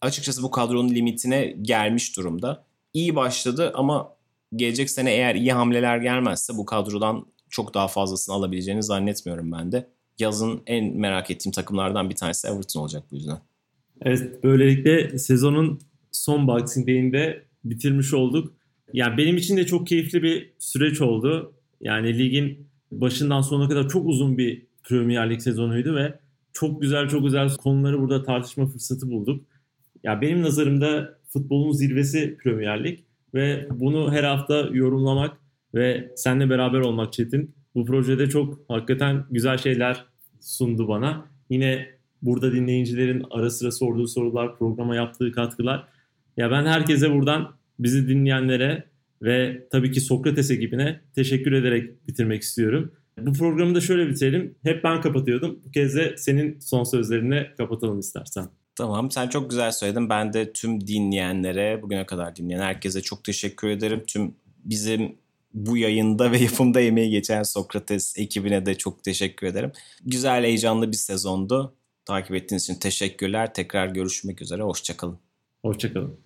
Açıkçası bu kadronun limitine gelmiş durumda. İyi başladı ama gelecek sene eğer iyi hamleler gelmezse bu kadrodan çok daha fazlasını alabileceğini zannetmiyorum ben de. Yazın en merak ettiğim takımlardan bir tanesi Everton olacak bu yüzden. Evet böylelikle sezonun son Boxing Day'inde bitirmiş olduk. Yani benim için de çok keyifli bir süreç oldu. Yani ligin başından sonuna kadar çok uzun bir Premier Lig sezonuydu ve çok güzel çok güzel konuları burada tartışma fırsatı bulduk. Ya benim nazarımda futbolun zirvesi Premier Lig ve bunu her hafta yorumlamak ve seninle beraber olmak Çetin. Bu projede çok hakikaten güzel şeyler sundu bana. Yine burada dinleyicilerin ara sıra sorduğu sorular, programa yaptığı katkılar. Ya ben herkese buradan bizi dinleyenlere ve tabii ki Sokrates ekibine teşekkür ederek bitirmek istiyorum. Bu programı da şöyle bitirelim. Hep ben kapatıyordum. Bu kez de senin son sözlerine kapatalım istersen. Tamam sen çok güzel söyledin. Ben de tüm dinleyenlere, bugüne kadar dinleyen herkese çok teşekkür ederim. Tüm bizim bu yayında ve yapımda emeği geçen Sokrates ekibine de çok teşekkür ederim. Güzel, heyecanlı bir sezondu. Takip ettiğiniz için teşekkürler. Tekrar görüşmek üzere. Hoşçakalın. Hoşçakalın.